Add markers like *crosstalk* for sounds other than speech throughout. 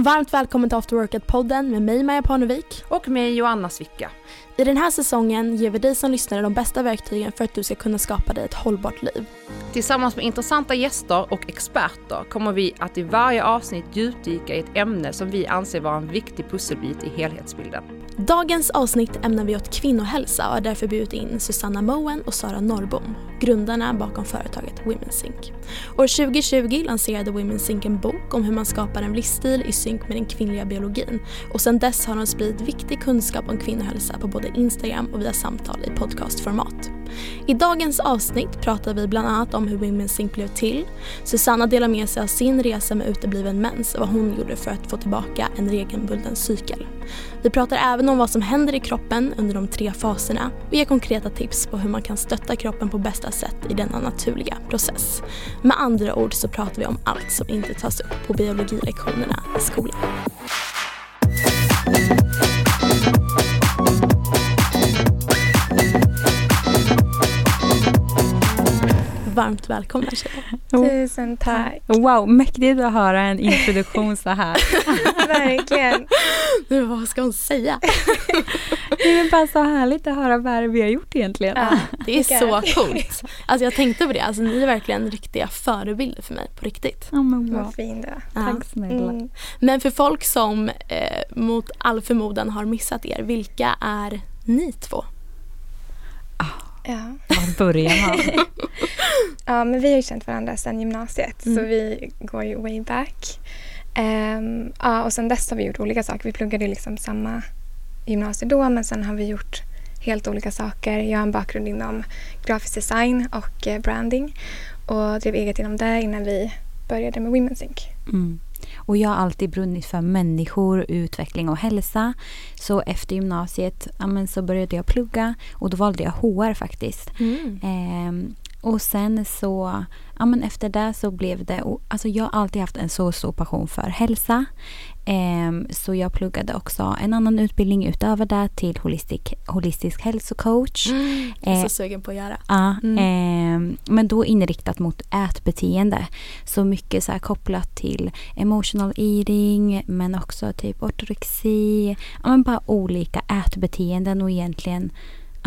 Varmt välkommen till After Workout-podden med mig Maja Parnevik. Och med Joanna Svicka. I den här säsongen ger vi dig som lyssnare de bästa verktygen för att du ska kunna skapa dig ett hållbart liv. Tillsammans med intressanta gäster och experter kommer vi att i varje avsnitt djupdyka i ett ämne som vi anser vara en viktig pusselbit i helhetsbilden. Dagens avsnitt ämnar vi åt kvinnohälsa och har därför bjudit in Susanna Moen och Sara Norrbom, grundarna bakom företaget Women's Sync. År 2020 lanserade Women's Sync en bok om hur man skapar en livsstil i synk med den kvinnliga biologin och sedan dess har de spridit viktig kunskap om kvinnohälsa på både Instagram och via samtal i podcastformat. I dagens avsnitt pratar vi bland annat om hur Women's Sync blev till. Susanna delar med sig av sin resa med utebliven mens och vad hon gjorde för att få tillbaka en regelbunden cykel. Vi pratar även om vad som händer i kroppen under de tre faserna och ger konkreta tips på hur man kan stötta kroppen på bästa sätt i denna naturliga process. Med andra ord så pratar vi om allt som inte tas upp på biologilektionerna i skolan. Varmt välkomna tjejer. Tusen tack. Wow, mäktigt att höra en introduktion så här. *laughs* Verkligen. Nu, vad ska hon säga? *laughs* det är bara så härligt att höra vad vi har gjort egentligen. Ja, det är så coolt. Alltså jag tänkte på det, alltså, ni är verkligen riktiga förebilder för mig på riktigt. Ja, men wow. Vad fin du ja. Tack snälla. Mm. Men för folk som eh, mot all förmodan har missat er, vilka är ni två? Ja. Var börjar man? *laughs* ja, men vi har ju känt varandra sedan gymnasiet mm. så vi går ju way back. Um, ja, och sen dess har vi gjort olika saker. Vi pluggade liksom samma gymnasium då men sen har vi gjort helt olika saker. Jag har en bakgrund inom grafisk design och eh, branding och drev eget inom det innan vi började med Women's Inc. Mm. Och jag har alltid brunnit för människor, utveckling och hälsa. Så efter gymnasiet ja, men så började jag plugga och då valde jag HR faktiskt. Mm. Eh, och sen så, ja men efter det så blev det, alltså jag har alltid haft en så stor passion för hälsa. Um, så jag pluggade också en annan utbildning utöver det till holistic, holistisk hälsocoach. Mm, jag är så uh, sugen på att göra. Ja, mm. um, men då inriktat mot ätbeteende. Så mycket så kopplat till emotional eating men också typ ortorexi. Ja, men bara olika ätbeteenden och egentligen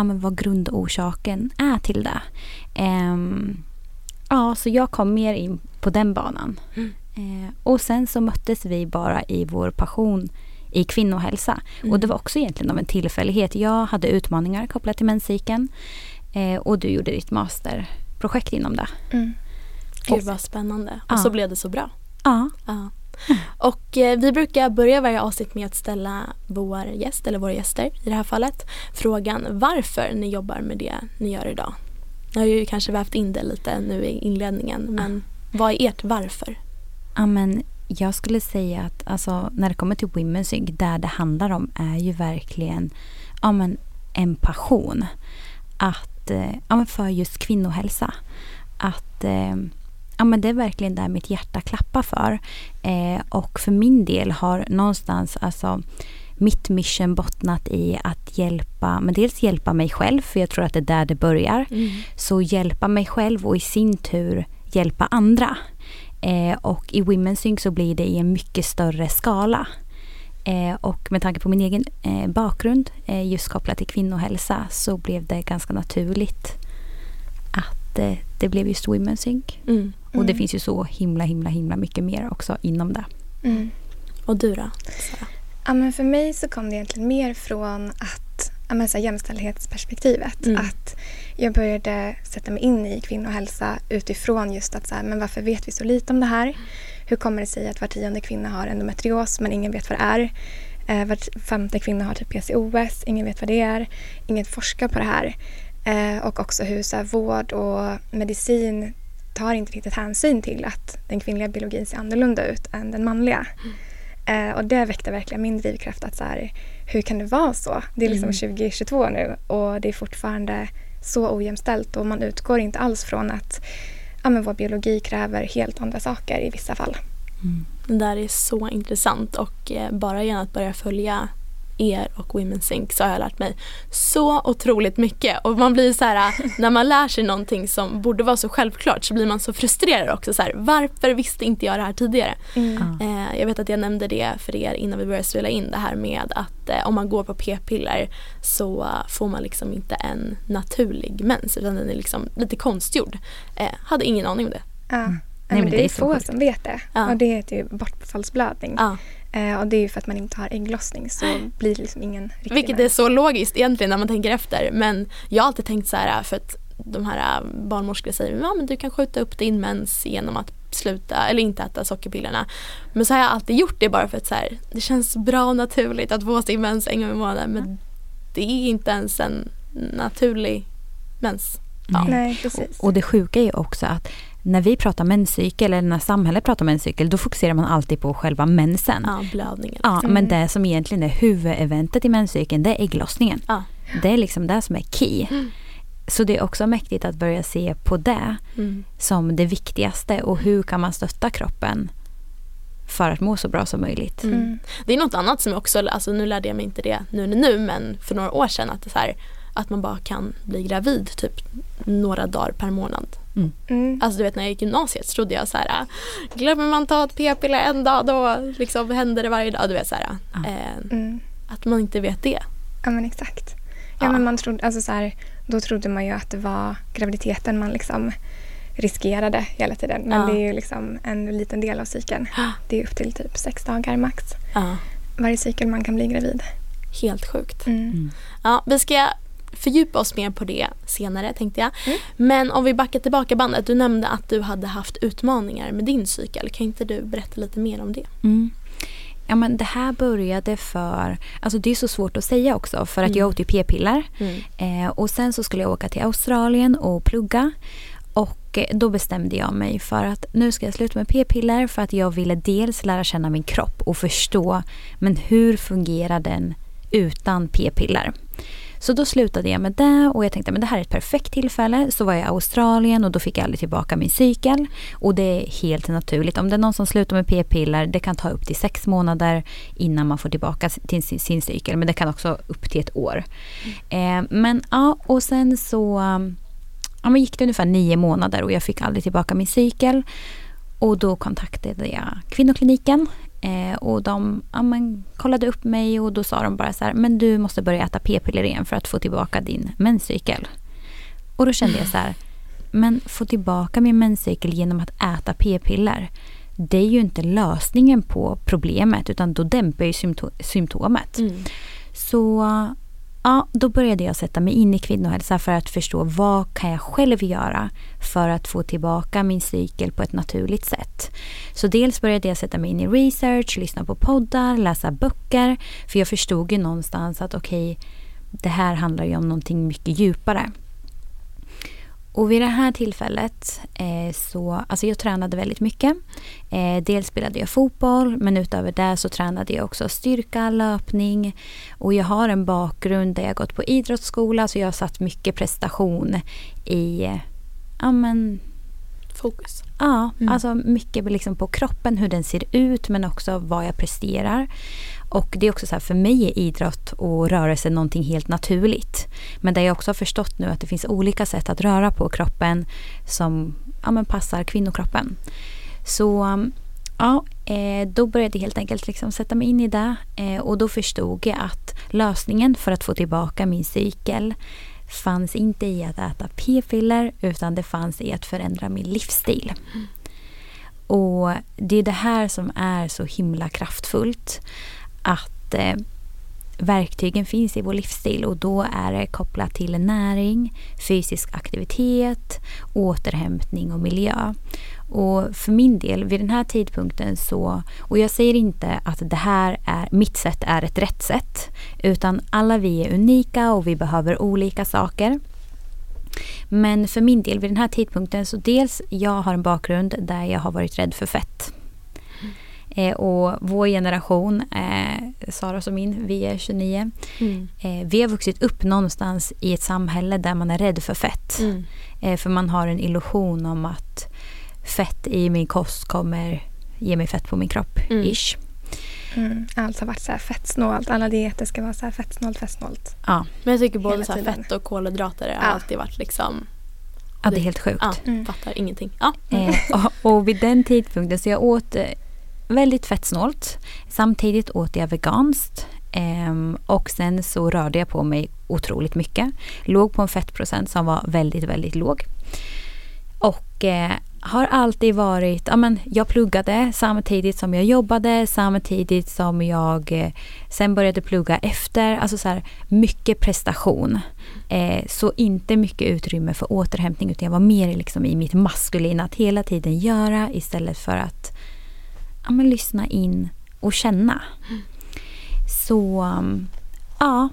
ja, men vad grundorsaken är till det. Um, ja, så jag kom mer in på den banan. Mm. Uh, och sen så möttes vi bara i vår passion i kvinnohälsa. Mm. Och det var också egentligen av en tillfällighet. Jag hade utmaningar kopplat till menscykeln uh, och du gjorde ditt masterprojekt inom det. Mm. Gud vad spännande. Och ja. så blev det så bra. Ja. ja. *laughs* Och eh, vi brukar börja varje avsnitt med att ställa vår gäst, eller våra gäster i det här fallet, frågan varför ni jobbar med det ni gör idag. Jag har ju kanske vävt in det lite nu i inledningen, men vad är ert varför? Ja, men jag skulle säga att alltså, när det kommer till Women's Sync, där det handlar om är ju verkligen ja, men, en passion. Att, eh, ja, men för just kvinnohälsa. Att eh, ja, men det är verkligen där mitt hjärta klappar för. Eh, och för min del har någonstans alltså mitt mission bottnat i att hjälpa, men dels hjälpa mig själv, för jag tror att det är där det börjar. Mm. Så hjälpa mig själv och i sin tur hjälpa andra. Eh, och i Women's Sync så blir det i en mycket större skala. Eh, och med tanke på min egen eh, bakgrund, eh, just kopplat till kvinnohälsa, så blev det ganska naturligt att eh, det blev just Women's Sync. Mm. Och det mm. finns ju så himla, himla, himla mycket mer också inom det. Mm. Och du då? Ja, men för mig så kom det egentligen mer från att ja, men så här, jämställdhetsperspektivet. Mm. Att jag började sätta mig in i kvinnohälsa utifrån just att så här, men varför vet vi så lite om det här? Hur kommer det sig att var tionde kvinna har endometrios men ingen vet vad det är? Eh, var femte kvinna har typ PCOS, ingen vet vad det är. Ingen forskar på det här. Eh, och också hur så här, vård och medicin tar inte riktigt hänsyn till att den kvinnliga biologin ser annorlunda ut än den manliga. Mm. Eh, och det väckte verkligen min drivkraft att så här, hur kan det vara så? Det är liksom mm. 2022 nu och det är fortfarande så ojämställt och man utgår inte alls från att ja, men vår biologi kräver helt andra saker i vissa fall. Mm. Det där är så intressant och eh, bara genom att börja följa er och Women Sync så har jag lärt mig så otroligt mycket. Och man blir så här, *laughs* när man lär sig någonting som borde vara så självklart så blir man så frustrerad också. Så här, varför visste inte jag det här tidigare? Mm. Eh, jag vet att jag nämnde det för er innan vi började spela in det här med att eh, om man går på p-piller så får man liksom inte en naturlig mens utan den är liksom lite konstgjord. Eh, hade ingen aning om det. Ja. Nej, men det, det är få sjukt. som vet det. Ja. Och det heter ju bortfallsblödning. Ja. Eh, och det är ju för att man inte har ägglossning så blir det liksom ingen riktig Vilket är så logiskt egentligen när man tänker efter. Men jag har alltid tänkt så här för att de här barnmorskor säger ja, men du kan skjuta upp din mens genom att sluta eller inte äta sockerpillerna. Men så har jag alltid gjort det bara för att så här, det känns bra och naturligt att få sin mens en gång i månaden. Men det är inte ens en naturlig mens. Ja. Nej, precis. Och det sjuka är ju också att när vi pratar menscykel eller när samhället pratar menscykel då fokuserar man alltid på själva mensen. Ja, blödningen. Ja, Mm. men det som egentligen är huvudeventet i menscykeln det är ägglossningen. Ja. Det är liksom det som är key. Så det är också mäktigt att börja se på det Mm. som det viktigaste och hur kan man stötta kroppen för att må så bra som möjligt. Mm. Mm. Det är något annat som jag också, alltså nu lärde jag mig inte det nu nu men för några år sedan att det är så här, att man bara kan bli gravid typ några dagar per månad. Mm. Alltså du vet när jag gick i gymnasiet så trodde jag så här glömmer man ta ett p-piller en dag då liksom händer det varje dag. Du vet så här, Ja. eh, Mm. att man inte vet det. Ja men exakt. Ja, Ja. men man trodde, alltså så här, då trodde man ju att det var graviditeten man liksom riskerade hela tiden. Men Ja. det är ju liksom en liten del av cykeln. Det är upp till typ sex dagar max. Varje cykel man kan bli gravid. helt sjukt. Mm. Ja, vi ska fördjupa oss mer på det senare tänkte jag. Mm. Men om vi backar tillbaka bandet. Du nämnde att du hade haft utmaningar med din cykel. Kan inte du berätta lite mer om det? Mm. Ja, men det här började för... Alltså det är så svårt att säga också för att Mm. jag åt ju p-piller. Mm. Eh, och sen så skulle jag åka till Australien och plugga. Och eh, då bestämde jag mig för att nu ska jag sluta med p-piller för att jag ville dels lära känna min kropp och förstå men hur fungerar den utan p-piller. Så då slutade jag med det och jag tänkte men det här är ett perfekt tillfälle. Så var jag i Australien och då fick jag aldrig tillbaka min cykel. Och det är helt naturligt. Om det är någon som slutar med p-piller det kan ta upp till sex månader innan man får tillbaka till sin, sin cykel. Men det kan också upp till ett år. Eh, men ja, och sen så ja, men gick det ungefär nio månader och jag fick aldrig tillbaka min cykel. Och då kontaktade jag kvinnokliniken eh, och de ja, men, kollade upp mig och då sa de bara så här, men du måste börja äta p-piller igen för att få tillbaka din menscykel. Och då kände jag så här, men få tillbaka min menscykel genom att äta p-piller. Det är ju inte lösningen på problemet utan då dämpar ju sympto- symptomet. Mm. Så ja, då började jag sätta mig in i kvinnohälsa för att förstå vad kan jag själv göra för att få tillbaka min cykel på ett naturligt sätt. Så dels började jag sätta mig in i research, lyssna på poddar, läsa böcker. För jag förstod ju någonstans att okej, det här handlar ju om någonting mycket djupare. Och vid det här tillfället eh, så, alltså jag tränade väldigt mycket. Eh, dels spelade jag fotboll men utöver det så tränade jag också styrka, löpning och jag har en bakgrund där jag gått på idrottsskola så jag har satt mycket prestation i, ja men Fokus. Ja, Mm. alltså mycket liksom på kroppen, hur den ser ut men också vad jag presterar. Och det är också så här, för mig är idrott och rörelse någonting helt naturligt. Men där jag också har förstått nu att det finns olika sätt att röra på kroppen som ja, men passar kvinnokroppen. Så ja, eh, då började jag helt enkelt liksom sätta mig in i det eh, och då förstod jag att lösningen för att få tillbaka min cykel fanns inte i att äta p-piller utan det fanns i att förändra min livsstil. Och det är det här som är så himla kraftfullt. Att eh, verktygen finns i vår livsstil och då är det kopplat till näring, fysisk aktivitet, återhämtning och miljö. Och för min del, vid den här tidpunkten så, och jag säger inte att det här är, mitt sätt är ett rätt sätt, utan alla vi är unika och vi behöver olika saker. Men för min del, vid den här tidpunkten, så dels jag har en bakgrund där jag har varit rädd för fett. Eh, och vår generation, eh, Sara och min, vi är 29. Mm. Eh, vi har vuxit upp någonstans i ett samhälle där man är rädd för fett. Mm. Eh, för man har en illusion om att fett i min kost kommer ge mig fett på min kropp. Mm. Ish. Mm. Allt har varit så här fettsnålt. Alla dieter ska vara så här fettsnålt, fettsnålt. Ja, Men jag tycker både så fett och kolhydrater har Ja. alltid varit liksom, ja det är helt sjukt. ja, Mm. fattar ingenting. Ja. Eh, och, och vid den tidpunkten så jag åt eh, väldigt fettsnålt. Samtidigt åt jag veganskt. Ehm, och sen så rörde jag på mig otroligt mycket. Låg på en fettprocent som var väldigt, väldigt låg. Och eh, har alltid varit, ja men jag pluggade samtidigt som jag jobbade, samtidigt som jag eh, sen började plugga efter. Alltså så här, mycket prestation. Eh, så inte mycket utrymme för återhämtning utan jag var mer liksom i mitt maskulina att hela tiden göra istället för att ja, men lyssna in och känna. Så um, ja,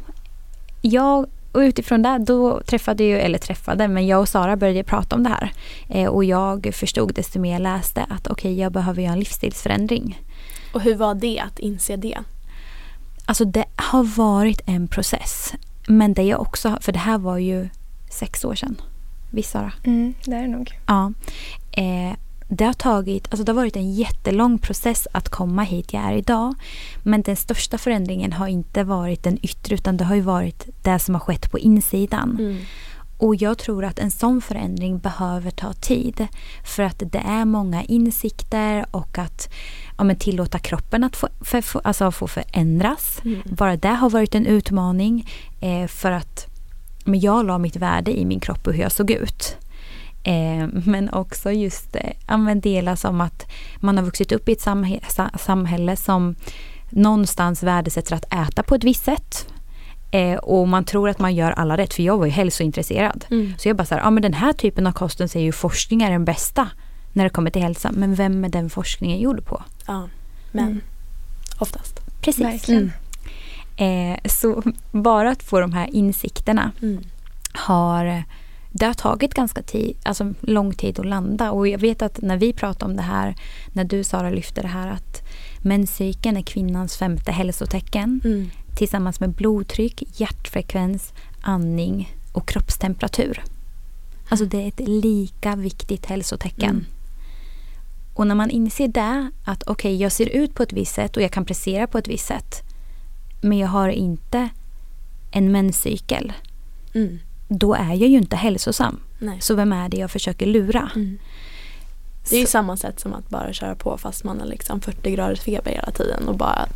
jag och utifrån det då träffade jag, eller träffade, men jag och Sara började prata om det här. Eh, och jag förstod desto mer jag läste att okej, jag behöver göra en livsstilsförändring. Och hur var det att inse det? Alltså det har varit en process. Men det jag också, för det här var ju sex år sedan. Visst Sara? Mm, det är det nog. Ja. Eh, det har tagit, alltså det har varit en jättelång process att komma hit jag är idag. Men den största förändringen har inte varit den yttre utan det har ju varit det som har skett på insidan. Mm. Och jag tror att en sån förändring behöver ta tid. För att det är många insikter och att ja, men tillåta kroppen att få, för, få, alltså få förändras. Mm. Bara det har varit en utmaning. Eh, för att men jag la mitt värde i min kropp och hur jag såg ut. Eh, men också just eh, delar som att man har vuxit upp i ett samhä- sa- samhälle som någonstans värdesätter att äta på ett visst sätt. Eh, och man tror att man gör alla rätt, för jag var ju hälsointresserad. Mm. Så jag bara så här, ja men den här typen av kosten säger ju forskning är den bästa när det kommer till hälsa. Men vem är den forskningen gjord på? Ja, men Mm. oftast. Precis. Verkligen. Eh, så bara att få de här insikterna Mm. har det har tagit ganska tid, alltså lång tid att landa. Och jag vet att när vi pratade om det här, när du Sara lyfte det här att menscykeln är kvinnans femte hälsotecken Mm. tillsammans med blodtryck, hjärtfrekvens, andning och kroppstemperatur. Alltså det är ett lika viktigt hälsotecken. Mm. Och när man inser det, att okej jag ser ut på ett visst sätt och jag kan prestera på ett visst sätt. Men jag har inte en menscykel. Mm. Då är jag ju inte hälsosam. Nej. Så vem är det jag försöker lura? Mm. Det är ju Så- samma sätt som att bara köra på fast man har liksom 40 graders feber hela tiden och bara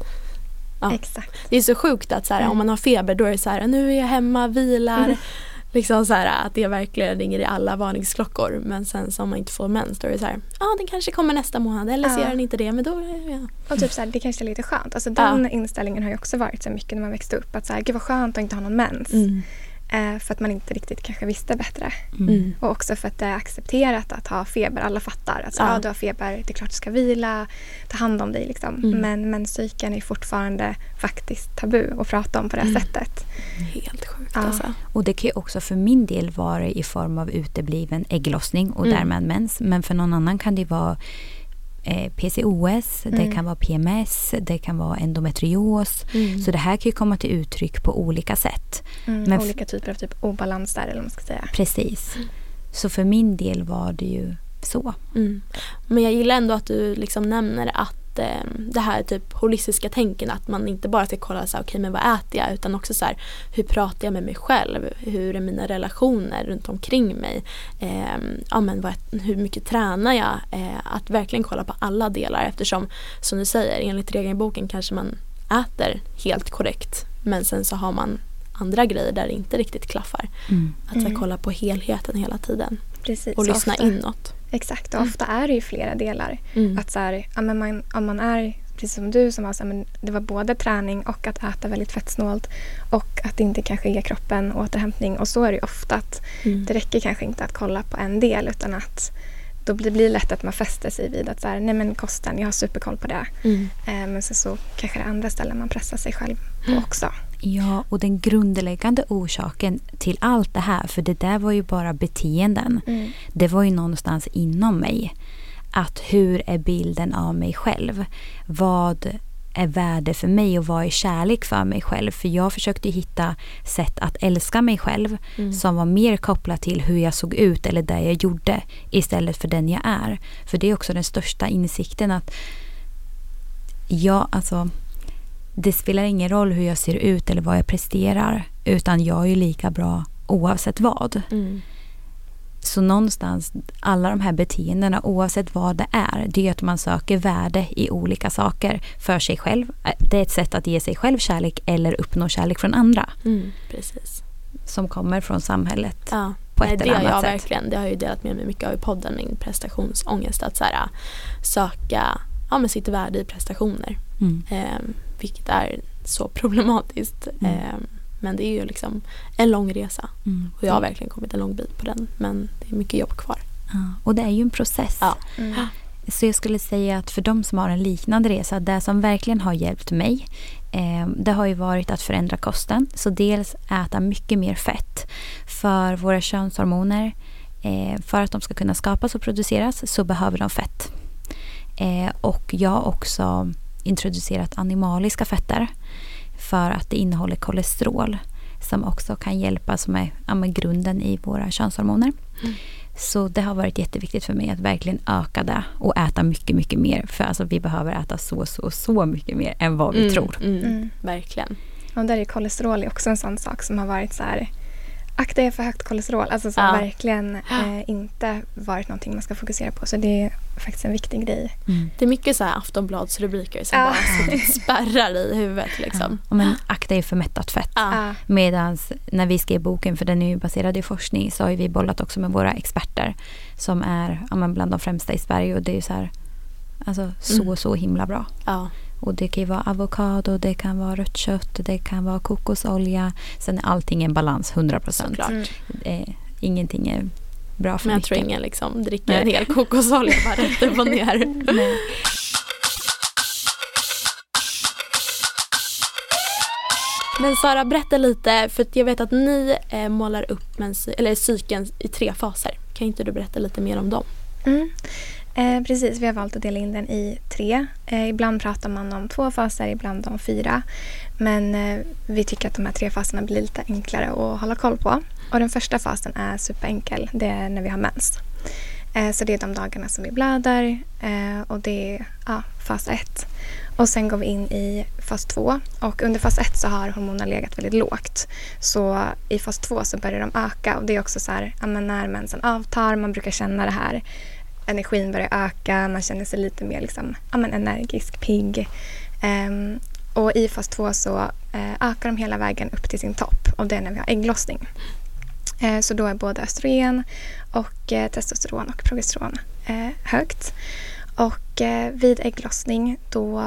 Ja. Exakt. Det är så sjukt att så här, Mm. om man har feber då är det så här, nu är jag hemma, vilar. Mm. Liksom så här, att det verkligen ringer i alla varningsklockor. Men sen så om man inte får mens då är det så här, ja den kanske kommer nästa månad eller så Ja. gör den inte det. Men då, ja. Och typ så här, det kanske är lite skönt. Alltså den inställningen har ju också varit så mycket när man växte upp. Att så här, gud vad skönt att inte ha någon mens. Mm. Eh, för att man inte riktigt kanske visste bättre. Mm. Och också för att det är accepterat att ha feber. Alla fattar att så, Ja. ja. du har feber, det är klart du ska vila, ta hand om dig. Liksom. Mm. Men menscykeln är fortfarande faktiskt tabu att prata om på det här Mm. sättet. Helt sjukt Ja. alltså. Och det kan ju också för min del vara i form av utebliven ägglossning och Mm. därmed mens. Men för någon annan kan det vara eh, PCOS, det Mm. kan vara PMS, det kan vara endometrios. Mm. Så det här kan ju komma till uttryck på olika sätt. Mm, Men olika typer av typ obalans där eller vad man ska säga. Precis. Så för min del var det ju så. Mm. Men jag gillar ändå att du liksom nämner att eh, det här typ holistiska tänken att man inte bara ska kolla så här, okej men vad äter jag utan också så här, hur pratar jag med mig själv? Hur är mina relationer runt omkring mig? Eh, ja, men vad, hur mycket tränar jag? Eh, att verkligen kolla på alla delar eftersom som du säger enligt regelboken kanske man äter helt korrekt men sen så har man andra grejer där det inte riktigt klaffar. Mm. Att så här, Mm. kolla på helheten hela tiden Precis. och lyssna ofta, inåt. Exakt, och Mm. ofta är det ju flera delar. Mm. Att så här, ja, men man, om man är, precis som du som var så här, men det var både träning och att äta väldigt fettsnålt och att inte kanske ge kroppen återhämtning. Och så är det ju ofta att Mm. det räcker kanske inte att kolla på en del utan att då blir det lätt att man fäster sig vid att så här, nej men kosten, jag har superkoll på det. Mm. Eh, men så, så kanske det är andra ställen man pressar sig själv på Mm. också. Ja, och den grundläggande orsaken till allt det här, för det där var ju bara beteenden. Mm. Det var ju någonstans inom mig. Att hur är bilden av mig själv? Vad är värde för mig och vad är kärlek för mig själv? För jag försökte hitta sätt att älska mig själv Mm. som var mer kopplat till hur jag såg ut eller det jag gjorde istället för den jag är. För det är också den största insikten att jag, alltså, det spelar ingen roll hur jag ser ut eller vad jag presterar. Utan jag är ju lika bra oavsett vad. Mm. Så någonstans, alla de här beteendena oavsett vad det är, det är att man söker värde i olika saker för sig själv. Det är ett sätt att ge sig själv kärlek eller uppnå kärlek från andra. Mm, precis. Som kommer från samhället. Ja. På Nej, ett det eller har jag annat sätt. verkligen. Det har jag ju delat med mig mycket av i podden, min prestationsångest. Att så här, söka ja, men sitt värde i prestationer. Mm. Eh, vilket är så problematiskt. Mm. Eh, men det är ju liksom en lång resa. Mm. Och jag har verkligen kommit en lång bit på den. Men det är mycket jobb kvar. Ja, och det är ju en process. Ja. Mm. Så jag skulle säga att för de som har en liknande resa, det som verkligen har hjälpt mig, eh, det har ju varit att förändra kosten. Så dels äta mycket mer fett. För våra könshormoner, eh, för att de ska kunna skapas och produceras så behöver de fett. Eh, och jag har också introducerat animaliska fetter för att det innehåller kolesterol som också kan hjälpa som är ja, grunden i våra könshormoner. Mm. Så det har varit jätteviktigt för mig att verkligen öka det och äta mycket, mycket mer. För alltså vi behöver äta så, så, så mycket mer än vad vi Mm, tror. Mm, Mm. Verkligen. Och där är kolesterol också en sån sak som har varit så här akta er för högt kolesterol. Alltså som Ja. verkligen *gasps* eh, inte varit någonting man ska fokusera på. Så det är faktiskt en viktig grej. Mm. Det är mycket så här Aftonbladsrubriker som Ja. bara *laughs* spärrar i huvudet. Liksom. Ja, men akta er för mättat fett. Ja. Medan när vi skrev boken, för den är ju baserad i forskning, så har vi bollat också med våra experter som är ja, men bland de främsta i Sverige och det är ju så här, alltså så, Mm. så himla bra. Och det kan ju vara avokado, det kan vara rött kött, det kan vara kokosolja. Sen är allting en balans, 100 procent. Mm. Eh, ingenting är bra för Men jag mycket. tror ingen liksom dricker en hel kokosolja bara *laughs* rätt upp och ner. Men Sara, berätta lite, för jag vet att ni eh, målar upp mens- eller cykeln i tre faser. Kan inte du berätta lite mer om dem? Mm. Eh, precis, vi har valt att dela in den i tre. Eh, ibland pratar man om två faser, ibland om fyra. Men eh, vi tycker att de här tre faserna blir lite enklare att hålla koll på. Och den första fasen är superenkel. Det är när vi har mens. Eh, så det är de dagarna som vi blöder eh, och det är ja, fas ett. Och sen går vi in i fas två och under fas ett så har hormonerna legat väldigt lågt. Så i fas två så börjar de öka och det är också så här, ja, men när mensen avtar, man brukar känna det här energin börjar öka, man känner sig lite mer liksom, ja, men energisk, pigg. Um, och i fas 2 så uh, ökar de hela vägen upp till sin topp och det är när vi har ägglossning. Uh, så då är både östrogen och uh, testosteron och progesteron högt. Och vid ägglossning då,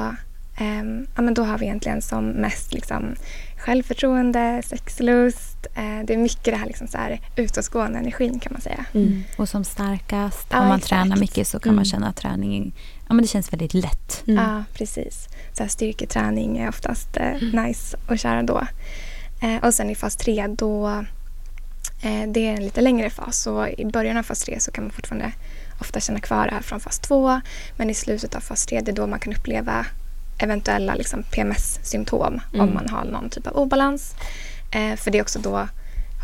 um, ja, men då har vi egentligen som mest liksom, självförtroende, sexlust. Eh, det är mycket det här, liksom, så här utåtgående energin kan man säga. Mm. Och som starkast, Ja, om man exakt. tränar mycket så kan man Mm. känna att träningen, ja men det känns väldigt lätt. Mm. Ja, precis. Så här, styrketräning är oftast eh, Mm. nice att köra då. Eh, och sen i fas 3 då eh, det är en lite längre fas. Så i början av fas 3 så kan man fortfarande ofta känna kvar det här från fas 2. Men i slutet av fas 3 det är då man kan uppleva eventuella liksom, PMS-symptom Mm. om man har någon typ av obalans. Eh, för det är också då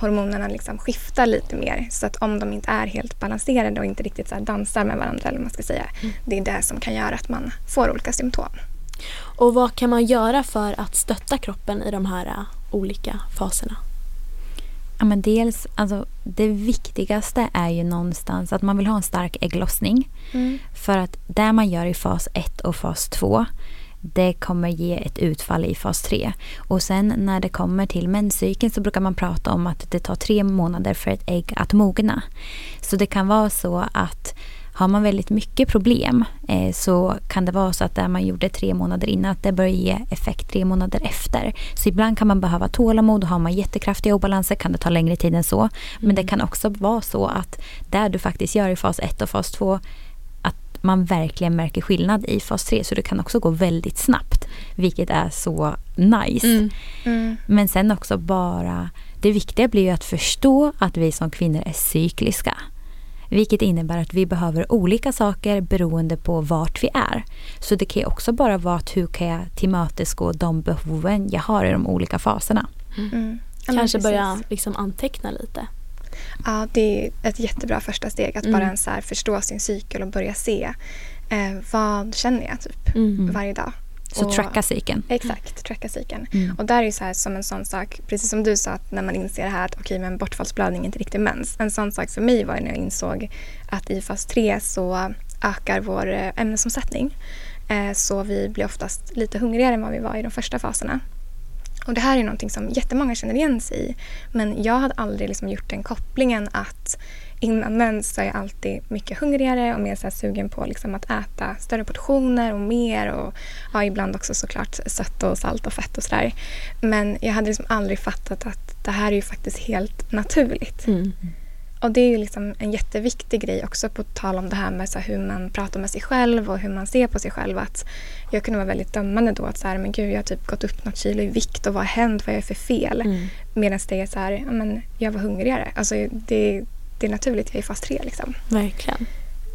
hormonerna liksom skiftar lite mer. Så att om de inte är helt balanserade och inte riktigt så här dansar med varandra, eller man ska säga, Mm. det är det som kan göra att man får olika symptom. Och vad kan man göra för att stötta kroppen i de här eh, olika faserna? Ja, men dels, alltså, det viktigaste är ju någonstans att man vill ha en stark ägglossning. För att det man gör i fas 1 och fas 2 det kommer ge ett utfall i fas 3. Och sen när det kommer till menscykeln så brukar man prata om att det tar tre månader för ett ägg att mogna. Så det kan vara så att har man väldigt mycket problem eh, så kan det vara så att det man gjorde tre månader innan att det börjar ge effekt tre månader efter. Så ibland kan man behöva tålamod och har man jättekraftiga obalanser kan det ta längre tid än så. Men det kan också vara så att det du faktiskt gör i fas 1 och fas 2 att man verkligen märker skillnad i fas 3 så det kan också gå väldigt snabbt vilket är så nice. Mm. Men sen också bara, det viktiga blir ju att förstå att vi som kvinnor är cykliska. Vilket innebär att vi behöver olika saker beroende på vart vi är. Så det kan ju också bara vara att hur kan jag tillmötesgå de behoven jag har i de olika faserna. Mm. Men Kanske börja liksom anteckna lite. Ja, det är ett jättebra första steg att Mm. bara ens förstå sin cykel och börja se eh, vad känner jag typ Mm. varje dag. Så Och- tracka cykeln. Exakt, tracka cykeln. Mm. Och där är så här som en sån sak, precis som du sa att när man inser det här att okej men bortfallsblödning är inte riktigt mens. En sån sak för mig var när jag insåg att i fas 3 så ökar vår eh, ämnesomsättning. Eh, Så vi blir oftast lite hungrigare än vad vi var i de första faserna. Och det här är någonting som jättemånga känner igen sig i. Men jag hade aldrig liksom gjort den kopplingen att innan mens så är jag alltid mycket hungrigare och mer så här sugen på liksom att äta större portioner och mer och ja, ibland också såklart sött och salt och fett och sådär. Men jag hade liksom aldrig fattat att det här är ju faktiskt helt naturligt. Mm. Och det är ju liksom en jätteviktig grej också på tal om det här med så här hur man pratar med sig själv och hur man ser på sig själv. Att jag kunde vara väldigt dömande då att så här, men gud jag har typ gått upp något kilo i vikt och vad har hänt, vad är jag för fel? Mm. Medan det är så här, ja, men jag var hungrigare. Alltså det, det är naturligt, jag är fas 3 liksom. Verkligen.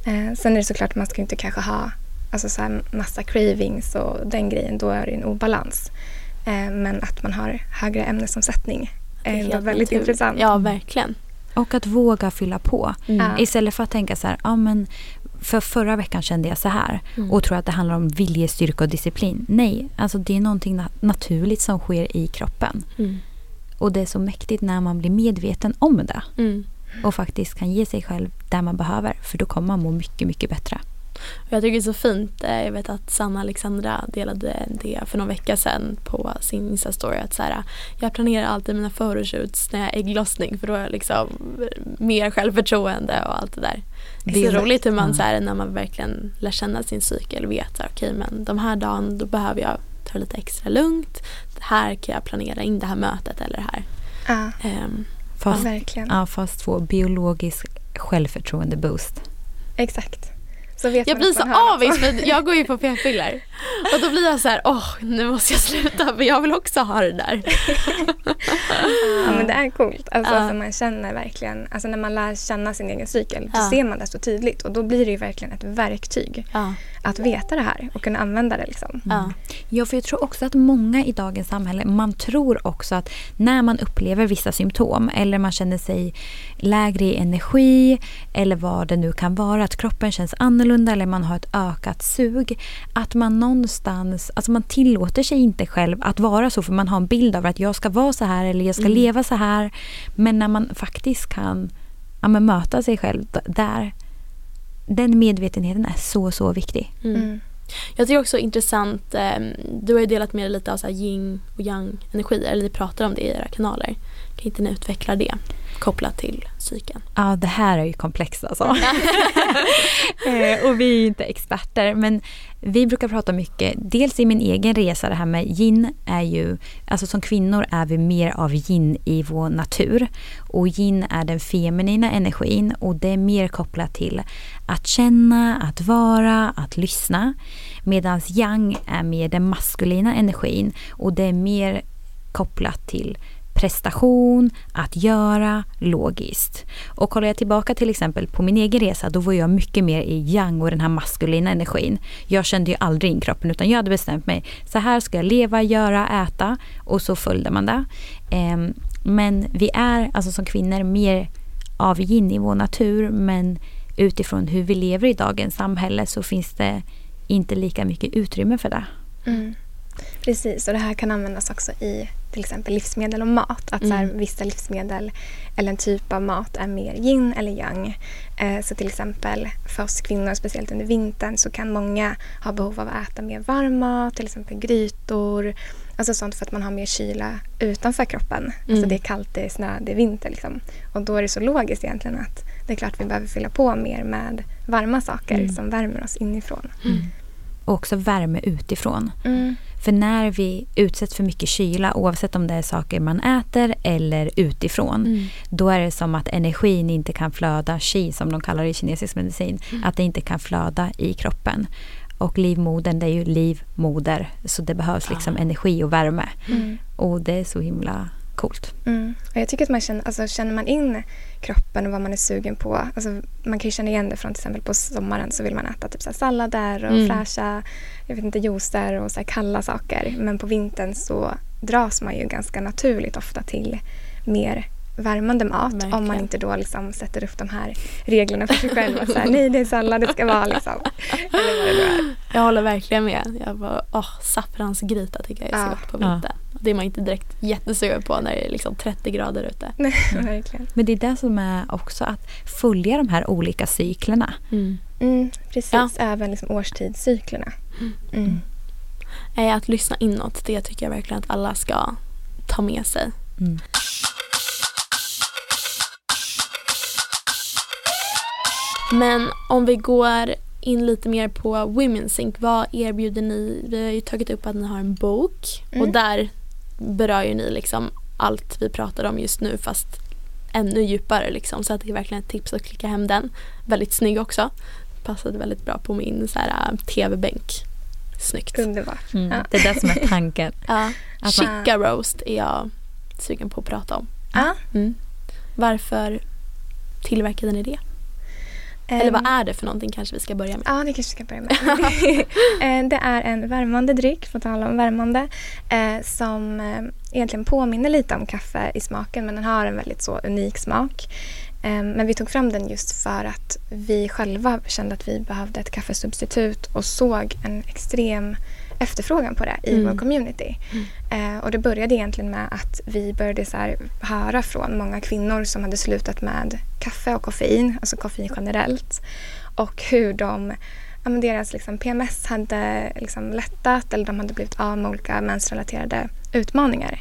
Eh, sen är det såklart att man ska inte kanske ha alltså så här massa cravings och den grejen, då är det en obalans. Eh, men att man har högre ämnesomsättning är helt väldigt naturligt. intressant. Ja, verkligen. Och att våga fylla på. Mm. Istället för att tänka så här, ja men för förra veckan kände jag så här Mm. och tror att det handlar om viljestyrka och disciplin. Nej, alltså det är någonting na- naturligt som sker i kroppen. Mm. Och det är så mäktigt när man blir medveten om det Mm. och faktiskt kan ge sig själv där man behöver. För då kommer man må mycket, mycket bättre. Jag tycker det är så fint. eh, Jag vet att Sanna Alexandra delade det för någon vecka sedan på sin Insta-story. Att så här, jag planerar alltid mina photoshoots när jag har ägglossning för då har jag liksom mer självförtroende och allt det där. Det är är så roligt hur man ja. så här, när man verkligen lär känna sin cykel vet att okej men de här dagen då behöver jag ta lite extra lugnt. Här kan jag planera in det här mötet eller det här. Ja, Ehm, Fast, verkligen. ja, fast två biologisk självförtroende-boost. Exakt. Så vet Jag blir så avis för jag går ju på p-piller. Och då blir jag så här, åh nu måste jag sluta för jag vill också ha det där. *laughs* Ja, men det är coolt. Alltså, Ja. för man känner verkligen, alltså när man lär känna sin egen cykel, då Ja. ser man det så tydligt. Och då blir det ju verkligen ett verktyg Ja, att veta det här och kunna använda det. Liksom. ja. Ja, för jag tror också att många i dagens samhälle, man tror också att när man upplever vissa symptom eller man känner sig lägre i energi eller vad det nu kan vara, att kroppen känns annorlunda eller man har ett ökat sug, att man någonstans, alltså man tillåter sig inte själv att vara så för man har en bild av att jag ska vara så här eller jag ska Mm. leva så här. Men när man faktiskt kan ja, men möta sig själv där, den medvetenheten är så, så viktig. Mm. Mm. Jag tycker också intressant, eh, du har ju delat med dig lite av så här yin och yang energier, eller ni pratar om det i era kanaler. Kan inte ni utveckla det kopplat till cykeln? Ja, det här är ju komplext alltså. *laughs* Eh, och vi är ju inte experter, men vi brukar prata mycket, dels i min egen resa, det här med yin är ju, alltså som kvinnor är vi mer av yin i vår natur. Och yin är den feminina energin och det är mer kopplat till att känna, att vara, att lyssna. Medan yang är mer den maskulina energin och det är mer kopplat till prestation, att göra, logiskt. Och kollar jag tillbaka till exempel på min egen resa, då var jag mycket mer i yang och den här maskulina energin. Jag kände ju aldrig in kroppen utan jag hade bestämt mig, så här ska jag leva, göra, äta och så följde man det. Ehm, men vi är alltså som kvinnor mer av yin i vår natur men utifrån hur vi lever i dagens samhälle så finns det inte lika mycket utrymme för det. Mm. Precis, och det här kan användas också i till exempel livsmedel och mat. Att så här, Mm. vissa livsmedel eller en typ av mat är mer yin eller yang. Eh, så till exempel för oss kvinnor, speciellt under vintern, så kan många ha behov av att äta mer varm mat, till exempel grytor. Alltså sånt för att man har mer kyla utanför kroppen. Alltså Mm. det är kallt, det är snö, det är vinter. Liksom. Och då är det så logiskt egentligen att det är klart vi behöver fylla på mer med varma saker Mm. som värmer oss inifrån. Och också värme utifrån. Mm. För när vi utsätts för mycket kyla, oavsett om det är saker man äter eller utifrån, Mm. då är det som att energin inte kan flöda, qi som de kallar det i kinesisk medicin, att det inte kan flöda i kroppen. Och livmodern, det är ju livmoder, så det behövs liksom Ah. energi och värme. Mm. Och det är så himla coolt. Mm. Och jag tycker att man känner, alltså, känner man in kroppen och vad man är sugen på. Alltså, man kan ju känna igen det från till exempel på sommaren så vill man äta typ så sallader och Mm. fräscha jag vet inte, juicer och så kalla saker. Men på vintern så dras man ju ganska naturligt ofta till mer värmande mat Verkligen. om man inte då liksom sätter upp de här reglerna för sig själv. Att så här, *laughs* nej, det är sallad det ska vara liksom. Eller vad det nu är. Jag håller verkligen med. Jag bara, åh, saffransgryta tycker jag är så Ja. gott på Ja. Det är man inte direkt jättesugen på när det är liksom 30 grader ute. Nej, *laughs* verkligen. Men det är det som är också att följa de här olika cyklerna. Mm, precis, Ja. även liksom årstidscyklerna. Mm. Eh, Att lyssna inåt, det tycker jag verkligen att alla ska ta med sig. Mm. Men om vi går in lite mer på Women's Sync, vad erbjuder ni? Vi har ju tagit upp att ni har en bok och Mm. där berör ju ni liksom allt vi pratar om just nu fast ännu djupare liksom. Så att det är verkligen ett tips att klicka hem den. Väldigt snygg också. Passade väldigt bra på min så här, äh, tv-bänk. Snyggt. Underbart. Mm. Ja. Det är det som är tanken. *laughs* Ja. Att man, Chica roast är jag sugen på att prata om. Ja. Mm. Varför tillverkade ni det? Eller vad är det för någonting kanske vi ska börja med? Ja, det kanske vi ska börja med. *laughs* Det är en värmande dryck, på tal om värmande, eh, som eh, egentligen påminner lite om kaffe i smaken men den har en väldigt så unik smak. Men vi tog fram den just för att vi själva kände att vi behövde ett kaffesubstitut och såg en extrem efterfrågan på det i Mm. vår community. Eh, och det började egentligen med att vi började så här höra från många kvinnor som hade slutat med kaffe och koffein, alltså koffein generellt. Och hur de, ja, deras liksom PMS hade liksom lättat eller de hade blivit av med olika mensrelaterade utmaningar.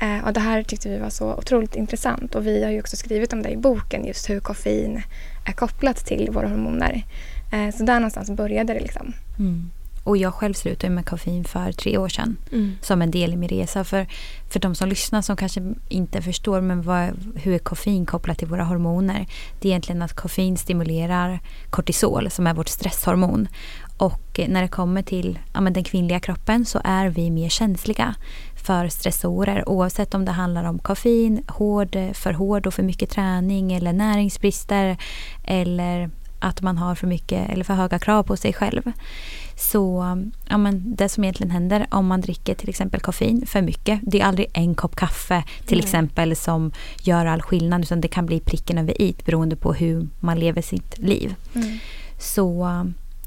Eh, och det här tyckte vi var så otroligt intressant och vi har ju också skrivit om det i boken just hur koffein är kopplat till våra hormoner. Eh, så där någonstans började det liksom. mm. Och jag själv slutade med koffein för tre år sedan. Mm. som en del i min resa. För, för de som lyssnar som kanske inte förstår men vad, hur är koffein kopplat till våra hormoner. Det är egentligen att koffein stimulerar kortisol som är vårt stresshormon. Och eh, när det kommer till ja, men den kvinnliga kroppen så är vi mer känsliga för stressorer oavsett om det handlar om koffein, hård, för hård och för mycket träning eller näringsbrister eller att man har för mycket eller för höga krav på sig själv. Så ja, men det som egentligen händer om man dricker till exempel koffein för mycket. Det är aldrig en kopp kaffe till Nej. exempel som gör all skillnad utan det kan bli pricken över i beroende på hur man lever sitt liv. Så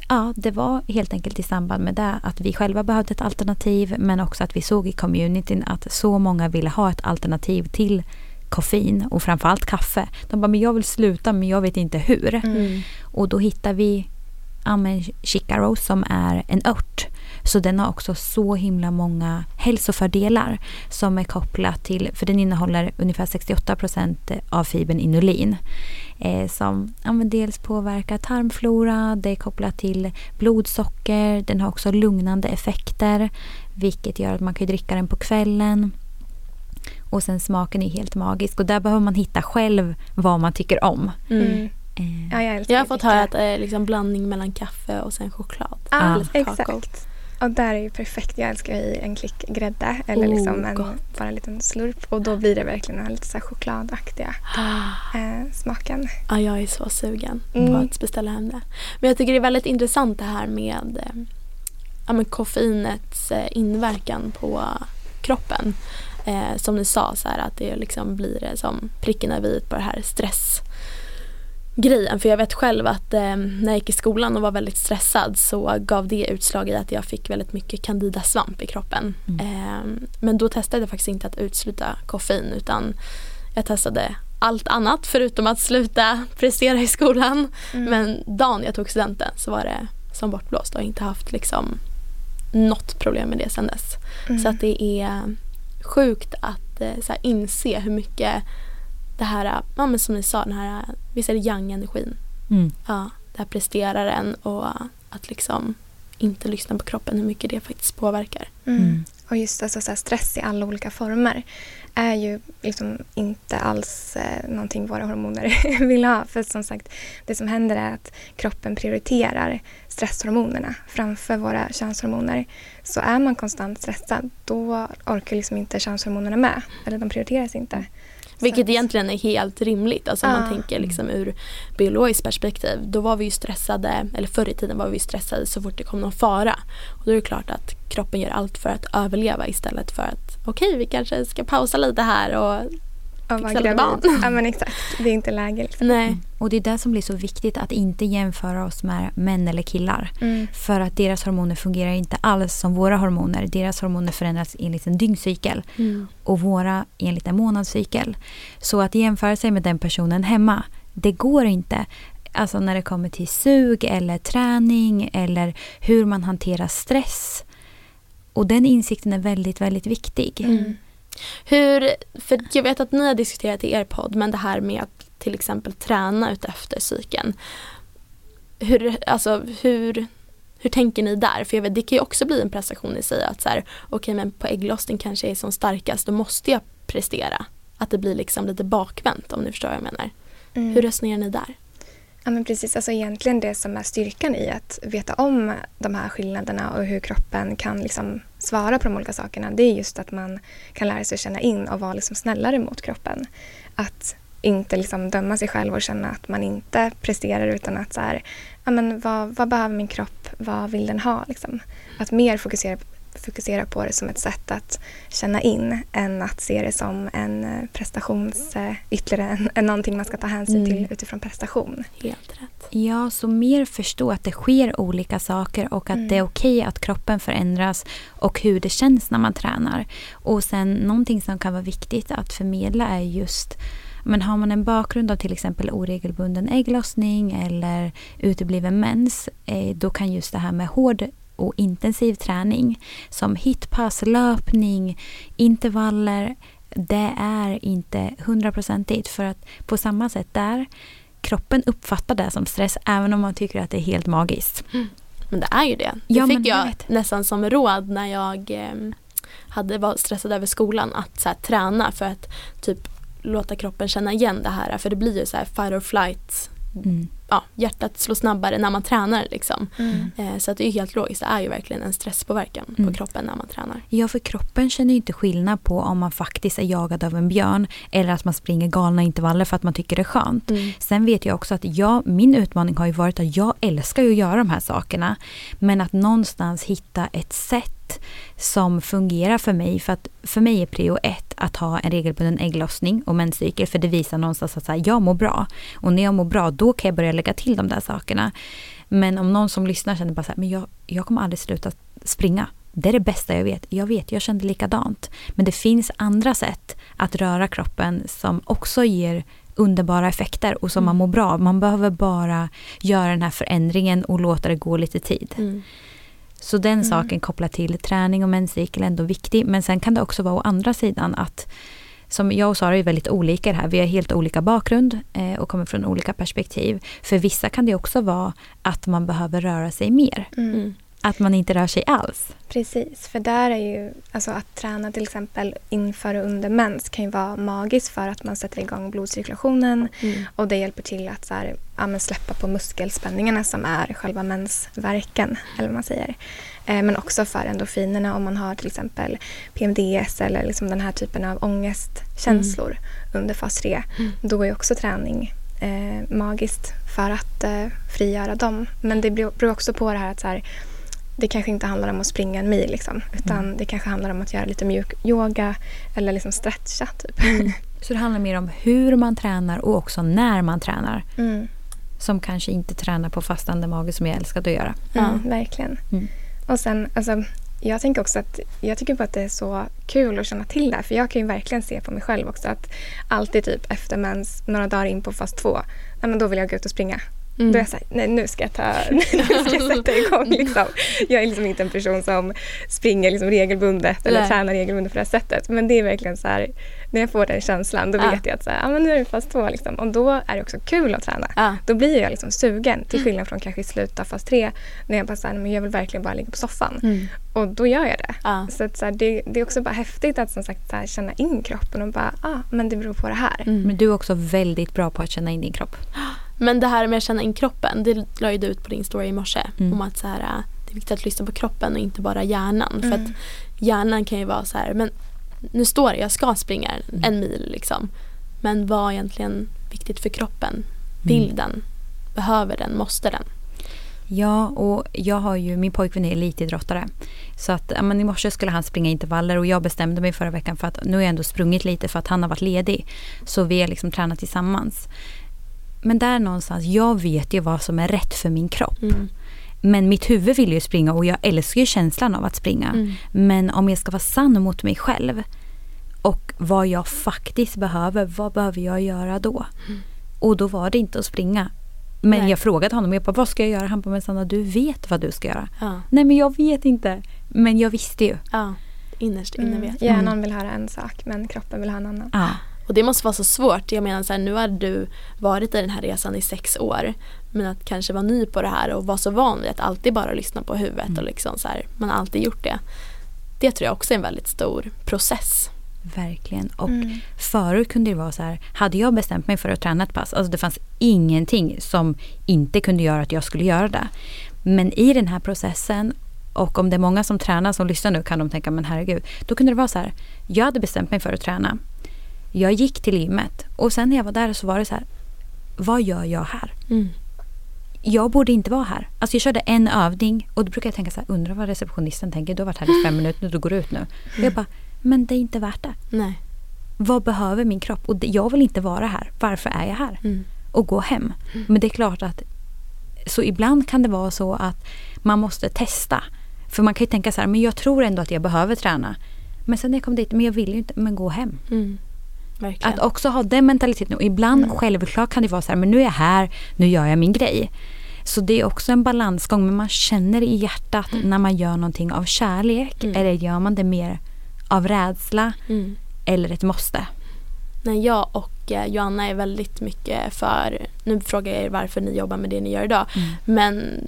ja, det var helt enkelt i samband med det att vi själva behövde ett alternativ men också att vi såg i communityn att så många ville ha ett alternativ till koffein och framförallt kaffe. De bara, men jag vill sluta men jag vet inte hur. Mm. Och då hittar vi ja, men som är en ört. Så den har också så himla många hälsofördelar som är kopplat till, för den innehåller ungefär 68 procent av fibern inulin. Eh, som ja, men dels påverkar tarmflora, det är kopplat till blodsocker, den har också lugnande effekter vilket gör att man kan dricka den på kvällen. Och sen smaken är helt magisk och där behöver man hitta själv vad man tycker om. Mm. Mm. Eh, Ja, jag Jag har fått höra att det är liksom blandning mellan kaffe och sen choklad. Ja, Eller kakao. exakt. Och där är ju perfekt. Jag älskar ju en klick grädde eller Oh, liksom en, gott. bara en liten slurp och då blir det verkligen den lite så här chokladaktiga *gasps* eh, smaken. Ja, jag är så sugen på Mm. att beställa hem det. Men jag tycker det är väldigt intressant det här med eh, ja, men koffeinets eh, inverkan på kroppen. Eh, som ni sa, så här, att det liksom blir eh, som pricken över i på det här stress grejen. För jag vet själv att eh, när jag gick i skolan och var väldigt stressad så gav det utslag i att jag fick väldigt mycket candida svamp i kroppen. Mm. Eh, men då testade jag faktiskt inte att utesluta koffein utan jag testade allt annat förutom att sluta prestera i skolan. Mm. Men dagen jag tog studenten så var det som bortblåst och har inte haft liksom något problem med det sedan dess. Mm. Så att det är sjukt att eh, så här, inse hur mycket det här, ja, men som ni sa, den här, visst är det yang-energin? mm. Ja, det här presterar en och att liksom inte lyssna på kroppen, hur mycket det faktiskt påverkar. Mm. Mm. Och just alltså, så här, stress i alla olika former är ju liksom inte alls eh, någonting våra hormoner *laughs* vill ha. För som sagt, det som händer är att kroppen prioriterar stresshormonerna framför våra könshormoner. Så är man konstant stressad, då orkar liksom inte könshormonerna med. Eller de prioriteras inte. Vilket att- egentligen är helt rimligt. Alltså om man tänker liksom ur biologiskt perspektiv. Då var vi ju stressade, eller förr i tiden var vi stressade så fort det kom någon fara. Och då är det klart att kroppen gör allt för att överleva istället för att okej vi kanske ska pausa lite här och Och vara Fixa lite gravid. barn. Ja men exakt. Det är inte läge liksom. Nej. Och det är det som blir så viktigt att inte jämföra oss med män eller killar. Mm. För att deras hormoner fungerar inte alls som våra hormoner. Deras hormoner förändras enligt en dygncykel Mm. och våra enligt en månadscykel. Så att jämföra sig med den personen hemma, det går inte. Alltså när det kommer till sug eller träning eller hur man hanterar stress. Och den insikten är väldigt, väldigt viktig. Mm. Hur, för jag vet att ni har diskuterat i er podd, men det här med att till exempel träna utefter cykeln. Hur, alltså, hur, hur tänker ni där? För jag vet, det kan ju också bli en prestation i sig att så här, okej men på ägglossning kanske jag är som starkast, då måste jag prestera. Att det blir liksom lite bakvänt om ni förstår vad jag menar. Mm. Hur resonerar ni där? Ja men precis, alltså egentligen det som är styrkan i att veta om de här skillnaderna och hur kroppen kan liksom svara på de olika sakerna det är just att man kan lära sig att känna in och vara liksom snällare mot kroppen. Att inte liksom döma sig själv och känna att man inte presterar utan att så här, ja men vad, vad behöver min kropp, vad vill den ha liksom. Att mer fokusera, fokusera på det som ett sätt att känna in än att se det som en eh, prestations, eh, ytterligare en, en någonting man ska ta hänsyn Mm. till utifrån prestation. Helt rätt. Ja, så mer förstå att det sker olika saker och att Mm. det är okej att kroppen förändras och hur det känns när man tränar. Och sen någonting som kan vara viktigt att förmedla är just men har man en bakgrund av till exempel oregelbunden ägglossning eller utebliven mens, eh, då kan just det här med hård och intensiv träning som hitpass, löpning, intervaller, det är inte hundraprocentigt. För att på samma sätt där, kroppen uppfattar det som stress även om man tycker att det är helt magiskt. Men det är ju det. Det Ja, fick jag jag nästan som råd när jag eh, hade, var stressad över skolan att så här, träna för att typ låta kroppen känna igen det här. För det blir ju så här fight or flight. Mm. Ja, hjärtat slår snabbare när man tränar liksom. Eh, så att det är helt logiskt. Det är ju verkligen en stresspåverkan Mm. på kroppen när man tränar. Ja, för kroppen känner ju inte skillnad på om man faktiskt är jagad av en björn eller att man springer galna intervaller för att man tycker det är skönt. Sen vet jag också att jag, min utmaning har ju varit att jag älskar ju att göra de här sakerna. Men att någonstans hitta ett sätt som fungerar för mig. För att för mig är prio ett att ha en regelbunden ägglossning och menscykel. För det visar någonstans att här, jag mår bra. Och när jag mår bra då kan jag börja lägga till de där sakerna. Men om någon som lyssnar känner bara så här, men jag, jag kommer aldrig sluta springa. Det är det bästa jag vet. Jag vet, jag kände likadant. Men det finns andra sätt att röra kroppen som också ger underbara effekter och som man mår bra. Man behöver bara göra den här förändringen och låta det gå lite tid. Mm. Så den saken kopplat till träning och menscykel är ändå viktig. Men sen kan det också vara å andra sidan att som jag och Sara är väldigt olika i det här. Vi har helt olika bakgrund eh, och kommer från olika perspektiv. För vissa kan det också vara att man behöver röra sig mer. Mm. Att man inte rör sig alls. Precis, för där är ju alltså att träna till exempel inför och under mens kan ju vara magiskt för att man sätter igång blodcirkulationen Mm. och det hjälper till att så här, ja, släppa på muskelspänningarna som är själva mensvärken, eller man säger. Eh, men också för endorfinerna om man har till exempel PMDS eller liksom den här typen av ångestkänslor under fas 3. Mm. Då är också träning eh, magiskt för att eh, frigöra dem. Men det beror också på det här att så här, det kanske inte handlar om att springa en mil liksom, utan det kanske handlar om att göra lite mjuk yoga eller liksom stretcha typ. Så det handlar mer om hur man tränar och också när man tränar. Mm. Som kanske inte tränar på fastande mage som jag älskade att göra. Mm, verkligen. Mm. Och sen, alltså, jag tänker också att jag tycker bara att det är så kul att känna till det här. För jag kan ju verkligen se på mig själv också att alltid typ efter mens, några dagar in på fas två, nej, men då vill jag gå ut och springa. Mm. Då är jag såhär, nej nu ska jag, ta, *laughs* nu ska jag sätta igång liksom. Jag är liksom inte en person som springer liksom regelbundet eller Nej. tränar regelbundet på det här sättet. Men det är verkligen så här, när jag får den känslan då Ja. vet jag att så här, ja, men nu är det fas två liksom. Och då är det också kul att träna. Ja. Då blir jag liksom sugen till skillnad från kanske i slutet av fas tre när jag bara så här, men jag vill verkligen bara ligga på soffan. Mm. Och då gör jag det. Ja. Så, att, så här, det, det är också bara häftigt att som sagt så här, känna in kroppen och bara, ah, men det beror på det här. Mm. Men du är också väldigt bra på att känna in din kropp. *gasps* Men det här med att känna in kroppen, det la ju du ut på din story i morse. Mm. Om att så här, äh, det är viktigt att lyssna på kroppen och inte bara hjärnan. För Mm. att hjärnan kan ju vara så här, men nu står det, jag ska springa Mm. en mil liksom. Men vad är egentligen viktigt för kroppen? Vill Mm. den? Behöver den? Måste den? Ja, och jag har ju, min pojkvän är elitidrottare. Så att ja, men i morse skulle han springa intervaller och jag bestämde mig förra veckan för att nu har jag ändå sprungit lite för att han har varit ledig. Så vi har liksom tränat tillsammans. Men där någonstans, jag vet ju vad som är rätt för min kropp. Mm. Men mitt huvud vill ju springa och jag älskar ju känslan av att springa. Mm. Men om jag ska vara sann mot mig själv och vad jag faktiskt behöver, vad behöver jag göra då? Och då var det inte att springa. Men Nej. jag frågade honom, jag bara, vad ska jag göra? Han bara, men Sanna du vet vad du ska göra. Ja. Nej men jag vet inte. Men jag visste ju. ja. Innerst inne Mm. vet Hjärnan vill höra en sak men kroppen vill ha en annan. Ja. Och det måste vara så svårt. Jag menar så här, nu har du varit i den här resan i sex år. Men att kanske vara ny på det här och vara så van vid att alltid bara lyssna på huvudet Mm. och liksom så här, man har alltid gjort det. Det tror jag också är en väldigt stor process. Verkligen. Och Mm. förut kunde det vara så här, hade jag bestämt mig för att träna ett pass, alltså det fanns ingenting som inte kunde göra att jag skulle göra det. Men i den här processen, och om det är många som tränar som lyssnar nu kan de tänka, men herregud. Då kunde det vara så här, jag hade bestämt mig för att träna. Jag gick till gymmet och sen när jag var där så var det så här, vad gör jag här? Mm. jag borde inte vara här. Alltså jag körde en övning och då brukar jag tänka så här, undrar vad receptionisten tänker. Du har varit här i fem *laughs* minuter, du går ut nu. Och jag bara, men det är inte värt det. Nej. Vad behöver min kropp? Och jag vill inte vara här. Varför är jag här? Mm. Och gå hem. Men det är klart att så ibland kan det vara så att man måste testa. För man kan ju tänka så här, men jag tror ändå att jag behöver träna. Men sen när jag kom dit, men jag vill ju inte, men gå hem. Mm. Verkligen. Att också ha den mentaliteten. Och ibland självklart kan det vara så här, men nu är jag här, nu gör jag min grej. Så det är också en balansgång. Men man känner i hjärtat när man gör någonting av kärlek. Mm. Eller gör man det mer av rädsla Mm. eller ett måste. Nej, jag och eh, Joanna är väldigt mycket för, nu frågar jag er varför ni jobbar med det ni gör idag, Mm. men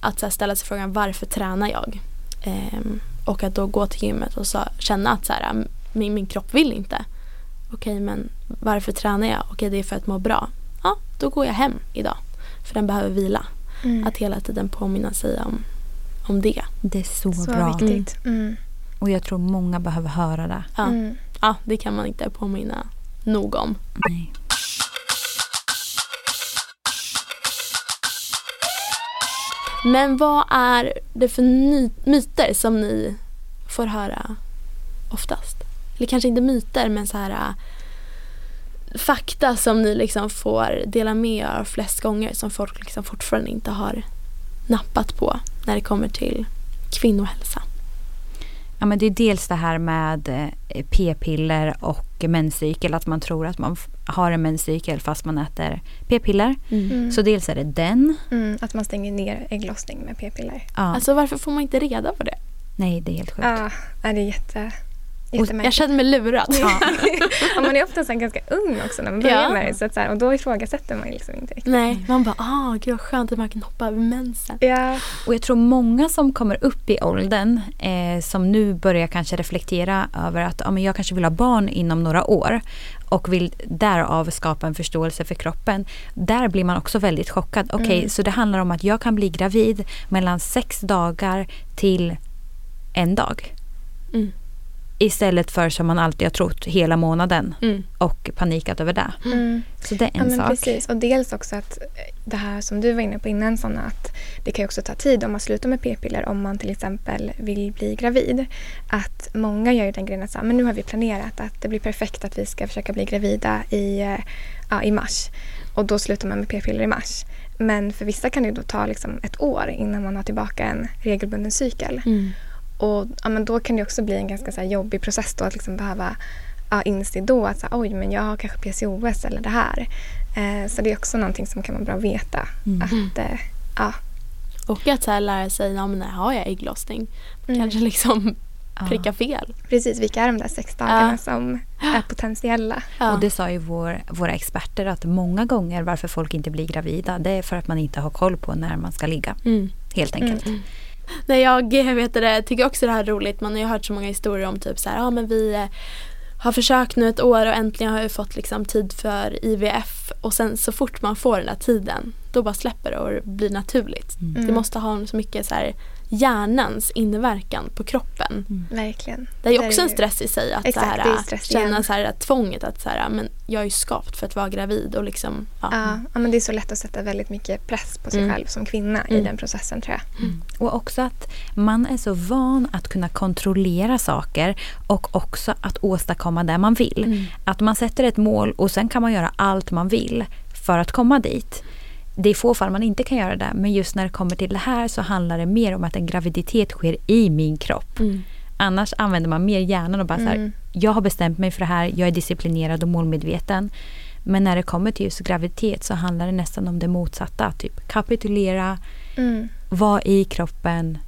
att här, ställa sig frågan varför tränar jag? Ehm, och att då gå till gymmet och så, känna att så här, "Mm, min, min kropp vill inte. Okej, men varför tränar jag? Okej, det är för att må bra. Ja, då går jag hem idag. För den behöver vila. Mm. Att hela tiden påminna sig om, om det. Det är så, Så bra. viktigt. Mm. Och jag tror många behöver höra det. Ja, Mm. ja det kan man inte påminna nog om. Nej. Men vad är det för myter som ni får höra oftast? Eller kanske inte myter men så här äh, fakta som ni liksom får dela med er av flest gånger som folk liksom fortfarande inte har nappat på när det kommer till kvinnohälsa. Ja, men det är dels det här med eh, p-piller och menscykel. Att man tror att man har en menscykel fast man äter p-piller. Mm. Så dels är det den. Mm. Att man stänger ner ägglossning med p-piller. Ja. Alltså varför får man inte reda på det? Nej, det är helt sjukt. Ja, ja, det är jätte, Jag känner mig lurad. Ja. *laughs* ja, man är ofta så här ganska ung också när man börjar Ja. med det. Så att så här, och då ifrågasätter man liksom inte riktigt. Nej, man bara ah gud vad skönt att man kan hoppa över mensen. Ja. Och jag tror många som kommer upp i åldern eh, som nu börjar kanske reflektera över att ja, men jag kanske vill ha barn inom några år och vill därav skapa en förståelse för kroppen. Där blir man också väldigt chockad. Okej, Mm. så det handlar om att jag kan bli gravid mellan sex dagar till en dag. Mm. Istället för som man alltid har trott hela månaden Mm. och panikat över det. Mm. Så det är Ja, en men sak. precis. Och dels också att det här som du var inne på innan Sanna, att det kan ju också ta tid om man slutar med p-piller om man till exempel vill bli gravid. Att många gör ju den grejen att så här, men nu har vi planerat att det blir perfekt att vi ska försöka bli gravida i, eh, ja, i mars. Och då slutar man med p-piller i mars. Men för vissa kan det ju då ta liksom ett år innan man har tillbaka en regelbunden cykel. Mm. Och ja, men då kan det också bli en ganska så här, jobbig process då att liksom behöva ja, inse då att så här, oj, men jag har kanske PCOS eller det här. Eh, så det är också någonting som kan vara bra att veta. Mm. Att, eh, ja. Och att så här lära sig, ja, men har jag ägglossning? Mm. Kanske liksom Ja. pricka fel. Precis, vilka är de där sex dagarna Ja. som är potentiella? Ja. Och det sa ju vår, våra experter att många gånger varför folk inte blir gravida det är för att man inte har koll på när man ska ligga. Mm. Helt enkelt. Mm. Nej, jag jag vet det, tycker också det här är roligt. Man har ju hört så många historier om typ så här, ja men vi eh, har försökt nu ett år och äntligen har jag fått liksom tid för IVF och sen så fort man får den där tiden då bara släpper det och blir naturligt. Mm. Det måste ha så mycket så här hjärnans inverkan på kroppen. Mm. Verkligen. Det är ju också en stress i sig att Exakt, så här, det är stress känna så här, tvånget att så här, men jag är skapt för att vara gravid och liksom ja. Ja, ja, men det är så lätt att sätta väldigt mycket press på sig Mm. själv som kvinna i Mm. den processen tror jag. Mm. Och också att man är så van att kunna kontrollera saker och också att åstadkomma det man vill. Mm. Att man sätter ett mål och sen kan man göra allt man vill för att komma dit. Det är få fall man inte kan göra det men just när det kommer till det här så handlar det mer om att en graviditet sker i min kropp. Mm. Annars använder man mer hjärnan och bara så här, Mm. jag har bestämt mig för det här, jag är disciplinerad och målmedveten. Men när det kommer till just graviditet så handlar det nästan om det motsatta. Typ kapitulera, Mm. vara i kroppen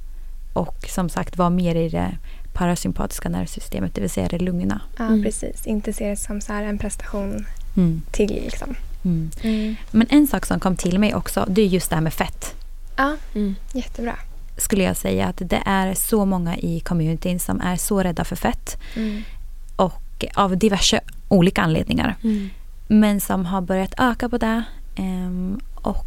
och som sagt vara mer i det parasympatiska nervsystemet, det vill säga det lungorna. Ja, Mm. precis. Inte se det som så här en prestation Mm. till liksom. Mm. Men en sak som kom till mig också, det är just det här med fett. Ja, Mm. jättebra. Skulle jag säga att det är så många i communityn som är så rädda för fett Mm. och av diverse olika anledningar. Mm. Men som har börjat öka på det ehm, och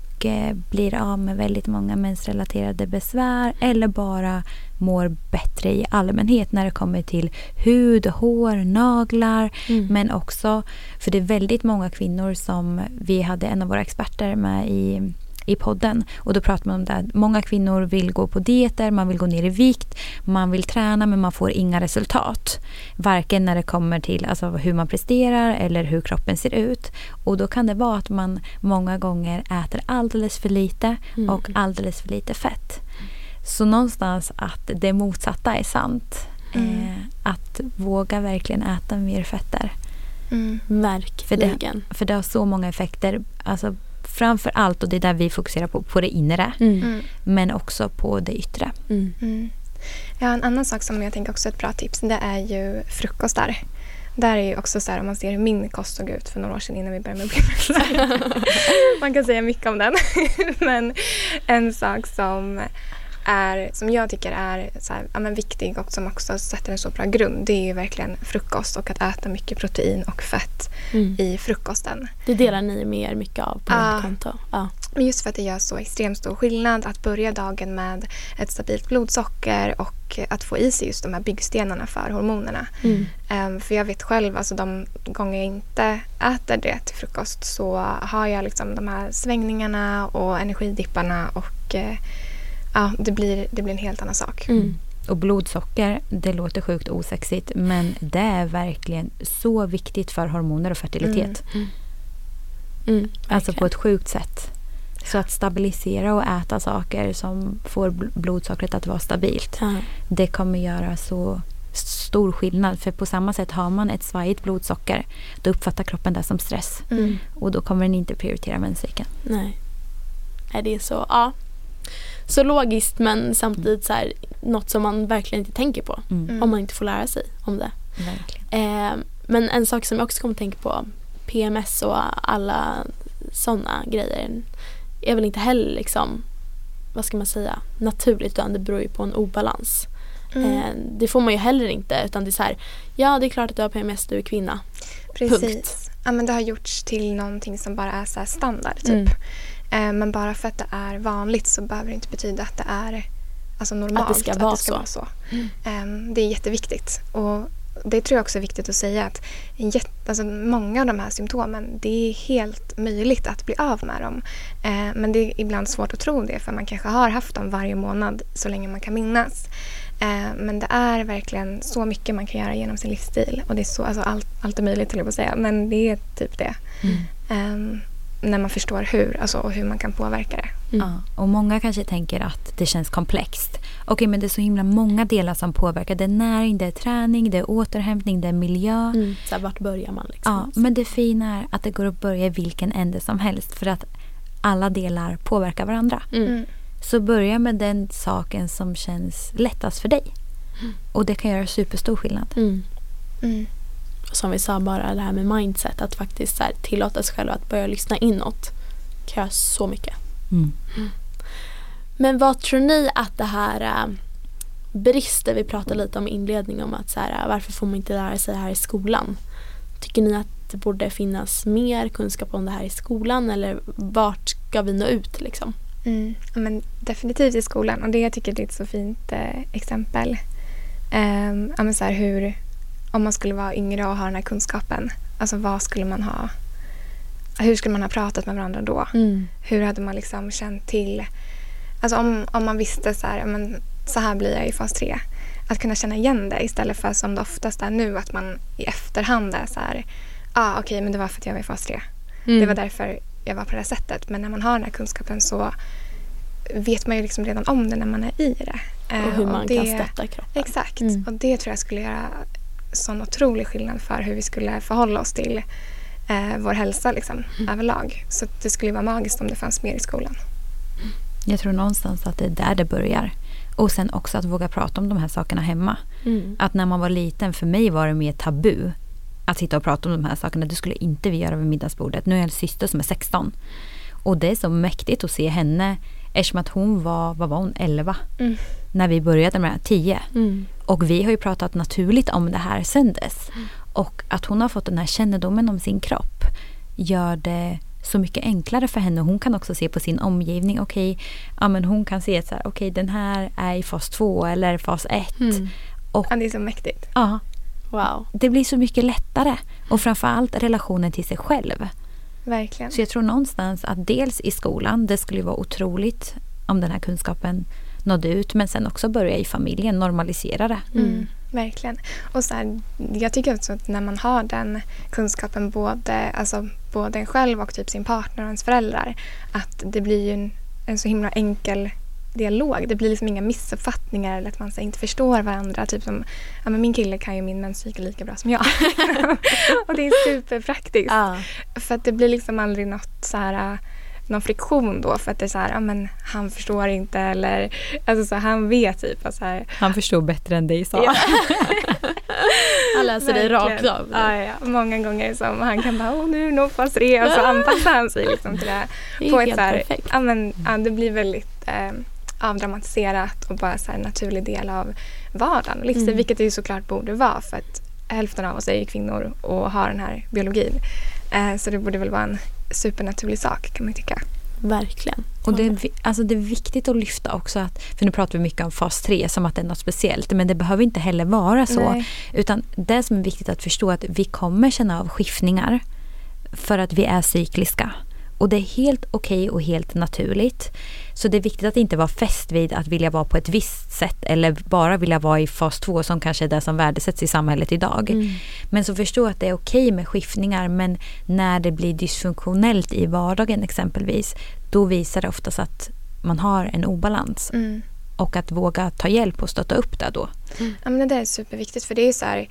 blir av med väldigt många mensrelaterade besvär eller bara mår bättre i allmänhet när det kommer till hud, hår, naglar Mm. men också, för det är väldigt många kvinnor som vi hade en av våra experter med i, i podden. Och då pratar man om det. Många kvinnor vill gå på dieter, man vill gå ner i vikt, man vill träna men man får inga resultat. Varken när det kommer till alltså, hur man presterar eller hur kroppen ser ut. Och då kan det vara att man många gånger äter alldeles för lite Mm. och alldeles för lite fett. Så någonstans att det motsatta är sant. Mm. Eh, att våga verkligen äta mer fetter. Mm. Verkligen. För det har så många effekter. Alltså, framför allt, och det är där vi fokuserar på, på det inre. Mm. Mm. Men också på det yttre. Mm. Mm. Ja, en annan sak som jag tänker också är ett bra tips det är ju frukostar. Där är ju också så här om man ser hur min kost såg ut för några år sedan innan vi började med Blimmersen. *laughs* Man kan säga mycket om den. *laughs* Men en sak som, är, som jag tycker är så här, ja, men viktig och som också sätter en så bra grund det är ju verkligen frukost och att äta mycket protein och fett Mm. i frukosten. Det delar ni med er mycket av på ert konto. Ja. Men just för att det gör så extremt stor skillnad att börja dagen med ett stabilt blodsocker och att få i sig just de här byggstenarna för hormonerna. Mm. Ehm, för jag vet själv, alltså de gånger jag inte äter det till frukost så har jag liksom de här svängningarna och energidipparna och eh, ja, det blir, det blir en helt annan sak. Mm. Och blodsocker, det låter sjukt osexigt. Men det är verkligen så viktigt för hormoner och fertilitet. Mm. Alltså på ett sjukt sätt. Så att stabilisera och äta saker som får bl- blodsockret att vara stabilt. Det kommer göra så stor skillnad. För på samma sätt har man ett svajigt blodsocker då uppfattar kroppen det som stress. Mm. Och då kommer den inte prioritera menscykeln. Nej. Nej, det är så, ja. Så logiskt men samtidigt så här, något som man verkligen inte tänker på. Mm. Mm. Om man inte får lära sig om det. Eh, men en sak som jag också kommer att tänka på, PMS och alla sådana grejer är väl inte heller liksom, vad ska man säga, naturligt utan det beror ju på en obalans. Mm. Eh, det får man ju heller inte utan det är så här, ja det är klart att du har PMS, du är kvinna. Precis. punkt. Ja, men det har gjorts till någonting som bara är så här standard. Typ. Mm. Eh, men bara för att det är vanligt så behöver det inte betyda att det är alltså, normalt. Att det ska vara så. så. Ehm, det är jätteviktigt. Och det tror jag också är viktigt att säga att alltså, många av de här symptomen det är helt möjligt att bli av med dem. Eh, men det är ibland svårt att tro det för man kanske har haft dem varje månad så länge man kan minnas. Eh, men det är verkligen så mycket man kan göra genom sin livsstil. Och det är så, alltså, allt, allt är möjligt på att säga. Men det är typ det. Mm. Ehm, när man förstår hur, alltså, och hur man kan påverka det. Mm. Ja, och många kanske tänker att det känns komplext. Okej, men det är så himla många delar som påverkar. Det är näring, det är träning, det är återhämtning, det är miljö. Mm. Så här, vart börjar man liksom? Ja, men det fina är att det går att börja i vilken ände som helst för att alla delar påverkar varandra. Mm. Mm. Så börja med den saken som känns lättast för dig. Och det kan göra superstor skillnad. Mm. Mm. Som vi sa bara det här med mindset, att faktiskt så här, tillåta sig själv att börja lyssna inåt. Kan göra så mycket. Mm. Men vad tror ni att det här äh, brister, vi pratade lite om i inledning om att så här, äh, varför får man inte lära sig det här i skolan? Tycker ni att det borde finnas mer kunskap om det här i skolan eller vart ska vi nå ut liksom? Mm. Ja, men definitivt i skolan och det jag tycker det är ett så fint eh, exempel. Um, ja, men så här, hur, om man skulle vara yngre och ha den här kunskapen, alltså vad skulle man ha hur skulle man ha pratat med varandra då? Mm. Hur hade man liksom känt till... Alltså om, om man visste så här, men så här blir jag i fas 3. Att kunna känna igen det istället för som det oftast är nu att man i efterhand är så här, ah, okej okay, men det var för att jag var i fas 3. Mm. Det var därför jag var på det här sättet. Men när man har den här kunskapen så vet man ju liksom redan om det när man är i det. Och hur man det, kan stötta kroppen. Exakt. Mm. Och det tror jag skulle göra sån otrolig skillnad för hur vi skulle förhålla oss till eh, vår hälsa liksom, mm. överlag. Så det skulle vara magiskt om det fanns mer i skolan. Jag tror någonstans att det är där det börjar. Och sen också att våga prata om de här sakerna hemma. Mm. Att när man var liten, för mig var det mer tabu att sitta och prata om de här sakerna. Det skulle inte vi göra vid middagsbordet. Nu är jag en syster som är 16. Och det är så mäktigt att se henne eftersom att hon var, vad var hon, 11? Mm. När vi började med 10. Mm. Och vi har ju pratat naturligt om det här sen dess. Mm. Och att hon har fått den här kännedomen om sin kropp gör det så mycket enklare för henne. Hon kan också se på sin omgivning. Okej, okay, ja, men hon kan se att okay, den här är i fas 2 eller fas 1. Mm. Och, ja, det är så mäktigt. Ja. Wow. Det blir så mycket lättare. Och framförallt relationen till sig själv. Verkligen. Så jag tror någonstans att dels i skolan, det skulle vara otroligt om den här kunskapen nådde ut. Men sen också börja i familjen, normalisera det. Mm. Verkligen. Och så här, jag tycker också att när man har den kunskapen både, alltså, både en själv och typ sin partner och ens föräldrar att det blir ju en, en så himla enkel dialog. Det blir liksom inga missuppfattningar eller att man så, inte förstår varandra. Typ som, ja, men min kille kan ju min menscykel lika bra som jag. *laughs* och det är superpraktiskt. Ah. För att det blir liksom aldrig något så här någon friktion då för att det är så här, ja men han förstår inte eller alltså så han vet typ att så här, Han förstår bättre än dig sa ja. *laughs* Han läser dig rakt av. Ja, ja, många gånger som han kan bara, åh nu nog fas 3 och så anpassar han sig liksom till det. Det är på helt ett så här, perfekt. Ja, men, ja, det blir väldigt eh, avdramatiserat och bara så en naturlig del av vardagen och livsstil, mm. vilket det ju såklart borde vara för att hälften av oss är ju kvinnor och har den här biologin. Eh, så det borde väl vara en supernaturlig sak kan man tycka. Verkligen. Och det är, alltså det är viktigt att lyfta också att, för nu pratar vi mycket om fas 3 som att det är något speciellt, men det behöver inte heller vara så. Nej. Utan det som är viktigt att förstå är att vi kommer känna av skiftningar för att vi är cykliska. Och det är helt okej okay och helt naturligt. Så det är viktigt att inte vara fäst vid att vilja vara på ett visst sätt eller bara vilja vara i fas 2 som kanske är det som värdesätts i samhället idag. Mm. Men så förstå att det är okej okay med skiftningar men när det blir dysfunktionellt i vardagen exempelvis då visar det oftast att man har en obalans. Mm. Och att våga ta hjälp och stötta upp det då. Mm. Ja, men det där är superviktigt för det är så här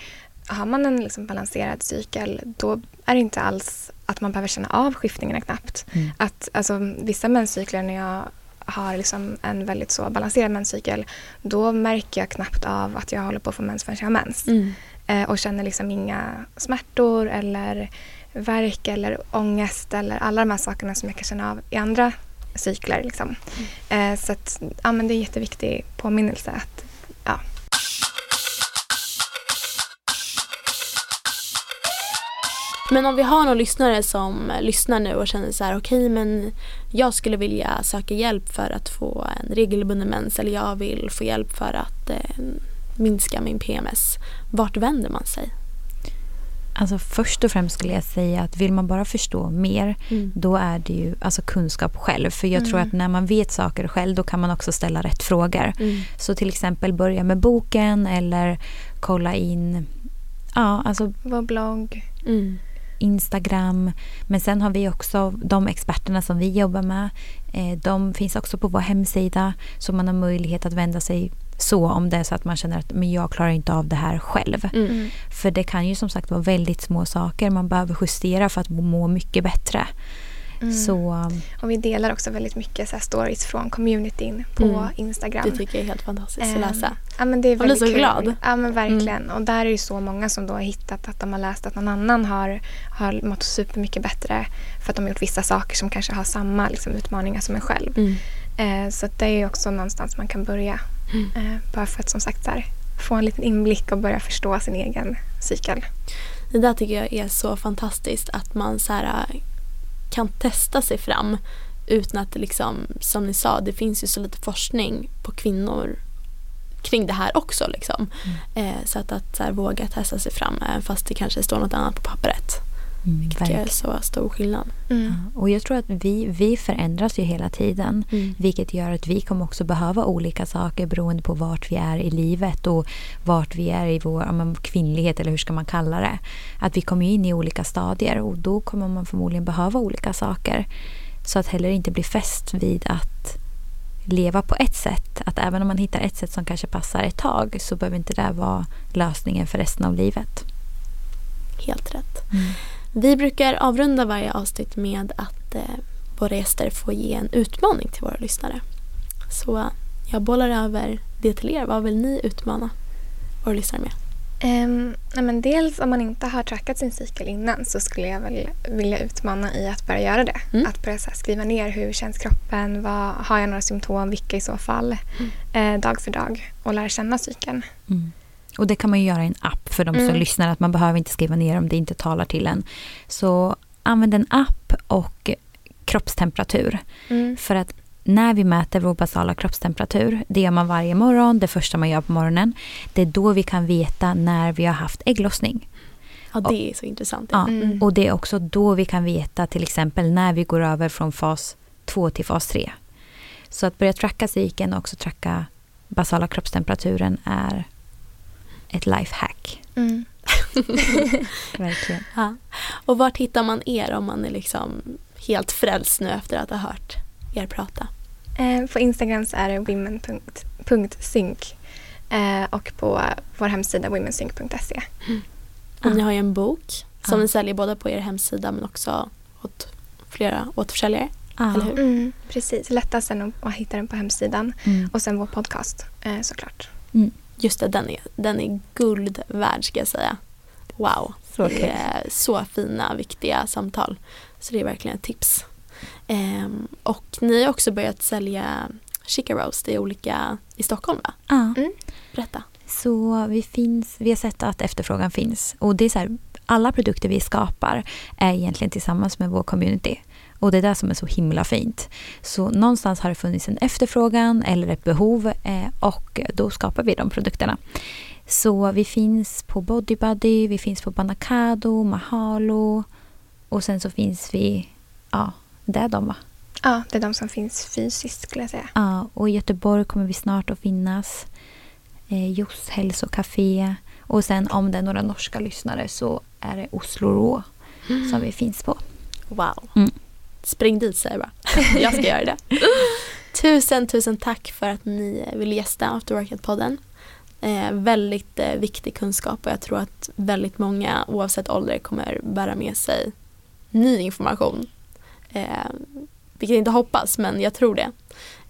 har man en liksom balanserad cykel då är det inte alls att man behöver känna av skiftningarna knappt. Mm. Att, alltså, vissa menscykler när jag har liksom en väldigt så balanserad menscykel då märker jag knappt av att jag håller på att få mens förrän jag har mens. Mm. Eh, och känner liksom inga smärtor eller värk eller ångest eller alla de här sakerna som jag kan känna av i andra cykler. Liksom. Mm. Eh, så att, ja, men det är en jätteviktig påminnelse att Men om vi har någon lyssnare som lyssnar nu och känner så här okej okay, men jag skulle vilja söka hjälp för att få en regelbunden mens eller jag vill få hjälp för att eh, minska min PMS. Vart vänder man sig? Alltså först och främst skulle jag säga att vill man bara förstå mer mm. då är det ju alltså kunskap själv. För jag mm. tror att när man vet saker själv då kan man också ställa rätt frågor. Mm. Så till exempel börja med boken eller kolla in Ja, alltså... Vår blogg. Mm. Instagram. Men sen har vi också de experterna som vi jobbar med. Eh, de finns också på vår hemsida så man har möjlighet att vända sig så om det är så att man känner att men jag klarar inte av det här själv. Mm. För det kan ju som sagt vara väldigt små saker man behöver justera för att må mycket bättre. Mm. Så, och vi delar också väldigt mycket så stories från communityn på mm. Instagram. Det tycker jag är helt fantastiskt att läsa. Ja, men det är Man blir så kul. glad. Ja men verkligen. Mm. Och där är det så många som då har hittat att de har läst att någon annan har, har mått supermycket bättre för att de har gjort vissa saker som kanske har samma liksom, utmaningar som en själv. Mm. Eh, så det är också någonstans man kan börja. Mm. Eh, bara för att som sagt här, få en liten inblick och börja förstå sin egen cykel. Det där tycker jag är så fantastiskt att man så här, kan testa sig fram utan att liksom, som ni sa, det finns ju så lite forskning på kvinnor kring det här också. Liksom. Mm. Eh, så att, att så här, våga testa sig fram även fast det kanske står något annat på pappret. Mm, Vilket verkligen. är så stor skillnad. Mm. Ja, Och jag tror att vi, vi förändras ju hela tiden. Mm. Vilket gör att vi kommer också behöva olika saker beroende på vart vi är i livet och vart vi är i vår ja, men, kvinnlighet eller hur ska man kalla det. Att vi kommer in i olika stadier och då kommer man förmodligen behöva olika saker. Så att heller inte bli fäst vid att leva på ett sätt. Att även om man hittar ett sätt som kanske passar ett tag så behöver inte det vara lösningen för resten av livet. Helt rätt. Vi brukar avrunda varje avsnitt med att eh, våra gäster får ge en utmaning till våra lyssnare. Så jag bollar över det till er. Vad vill ni utmana våra lyssnare med? Nej men dels om man inte har trackat sin cykel innan så skulle jag väl vilja utmana i att börja göra det. Mm. Att börja skriva ner hur känns kroppen, vad, har jag några symptom, vilka i så fall, eh, dag för dag och lära känna cykeln. Mm. Och det kan man ju göra i en app för de som Mm. lyssnar. Att man behöver inte skriva ner om det inte talar till en. Så använd en app och kroppstemperatur. Mm. För att när vi mäter vår basala kroppstemperatur, det gör man varje morgon, det första man gör på morgonen. Det är då vi kan veta när vi har haft ägglossning. Ja, det är så intressant. Ja, Mm. Och det är också då vi kan veta till exempel när vi går över från fas 2 till fas 3. Så att börja tracka cykeln och också tracka basala kroppstemperaturen är ett lifehack. Mm. *laughs* Verkligen. Ja. Och vart hittar man er om man är liksom helt frälst nu efter att ha hört er prata? Eh, på Instagram så är det women.sync eh, och på vår hemsida womensync.se. Och Ja. ni har ju en bok som Ja. ni säljer både på er hemsida men också åt flera återförsäljare. Ja. Eller hur? Mm, precis, lättast än att- att hitta den på hemsidan. Mm. Och sen vår podcast eh, såklart. Just det, den är, den är guld värd ska jag säga. Wow. Så är så fina, viktiga samtal. Så det är verkligen ett tips. Ehm, och ni har också börjat sälja Chica Roast i olika i Stockholm va? Ja. Mm. Berätta. Så vi, finns, vi har sett att efterfrågan finns. Och det är så här, alla produkter vi skapar är egentligen tillsammans med vår community. Och det är det som är så himla fint. Så någonstans har det funnits en efterfrågan eller ett behov eh, och då skapar vi de produkterna. Så vi finns på Body Buddy, vi finns på Banacado, Mahalo och sen så finns vi, ja, det är de va? Ja, det är de som finns fysiskt skulle jag säga. Ja, och i Göteborg kommer vi snart att finnas. Eh, Jos hälsokafé. Och sen om det är några norska lyssnare så är det Oslo Rå som vi finns på. Wow. Mm. Spring dit säger jag bara. *laughs* Jag ska göra det. Tusen, tusen tack för att ni ville gästa Afterworket-podden. Eh, väldigt eh, viktig kunskap och jag tror att väldigt många oavsett ålder kommer bära med sig ny information. Eh, vilket jag inte hoppas men jag tror det.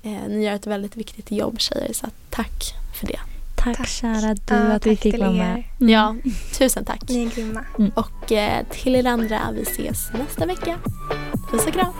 Eh, ni gör ett väldigt viktigt jobb tjejer så tack för det. Tack, tack. kära du ja, att vi fick vara med. Ja, mm. tusen tack. Ni är grymma. Mm. Och eh, till er andra, vi ses nästa vecka. Puss och kram.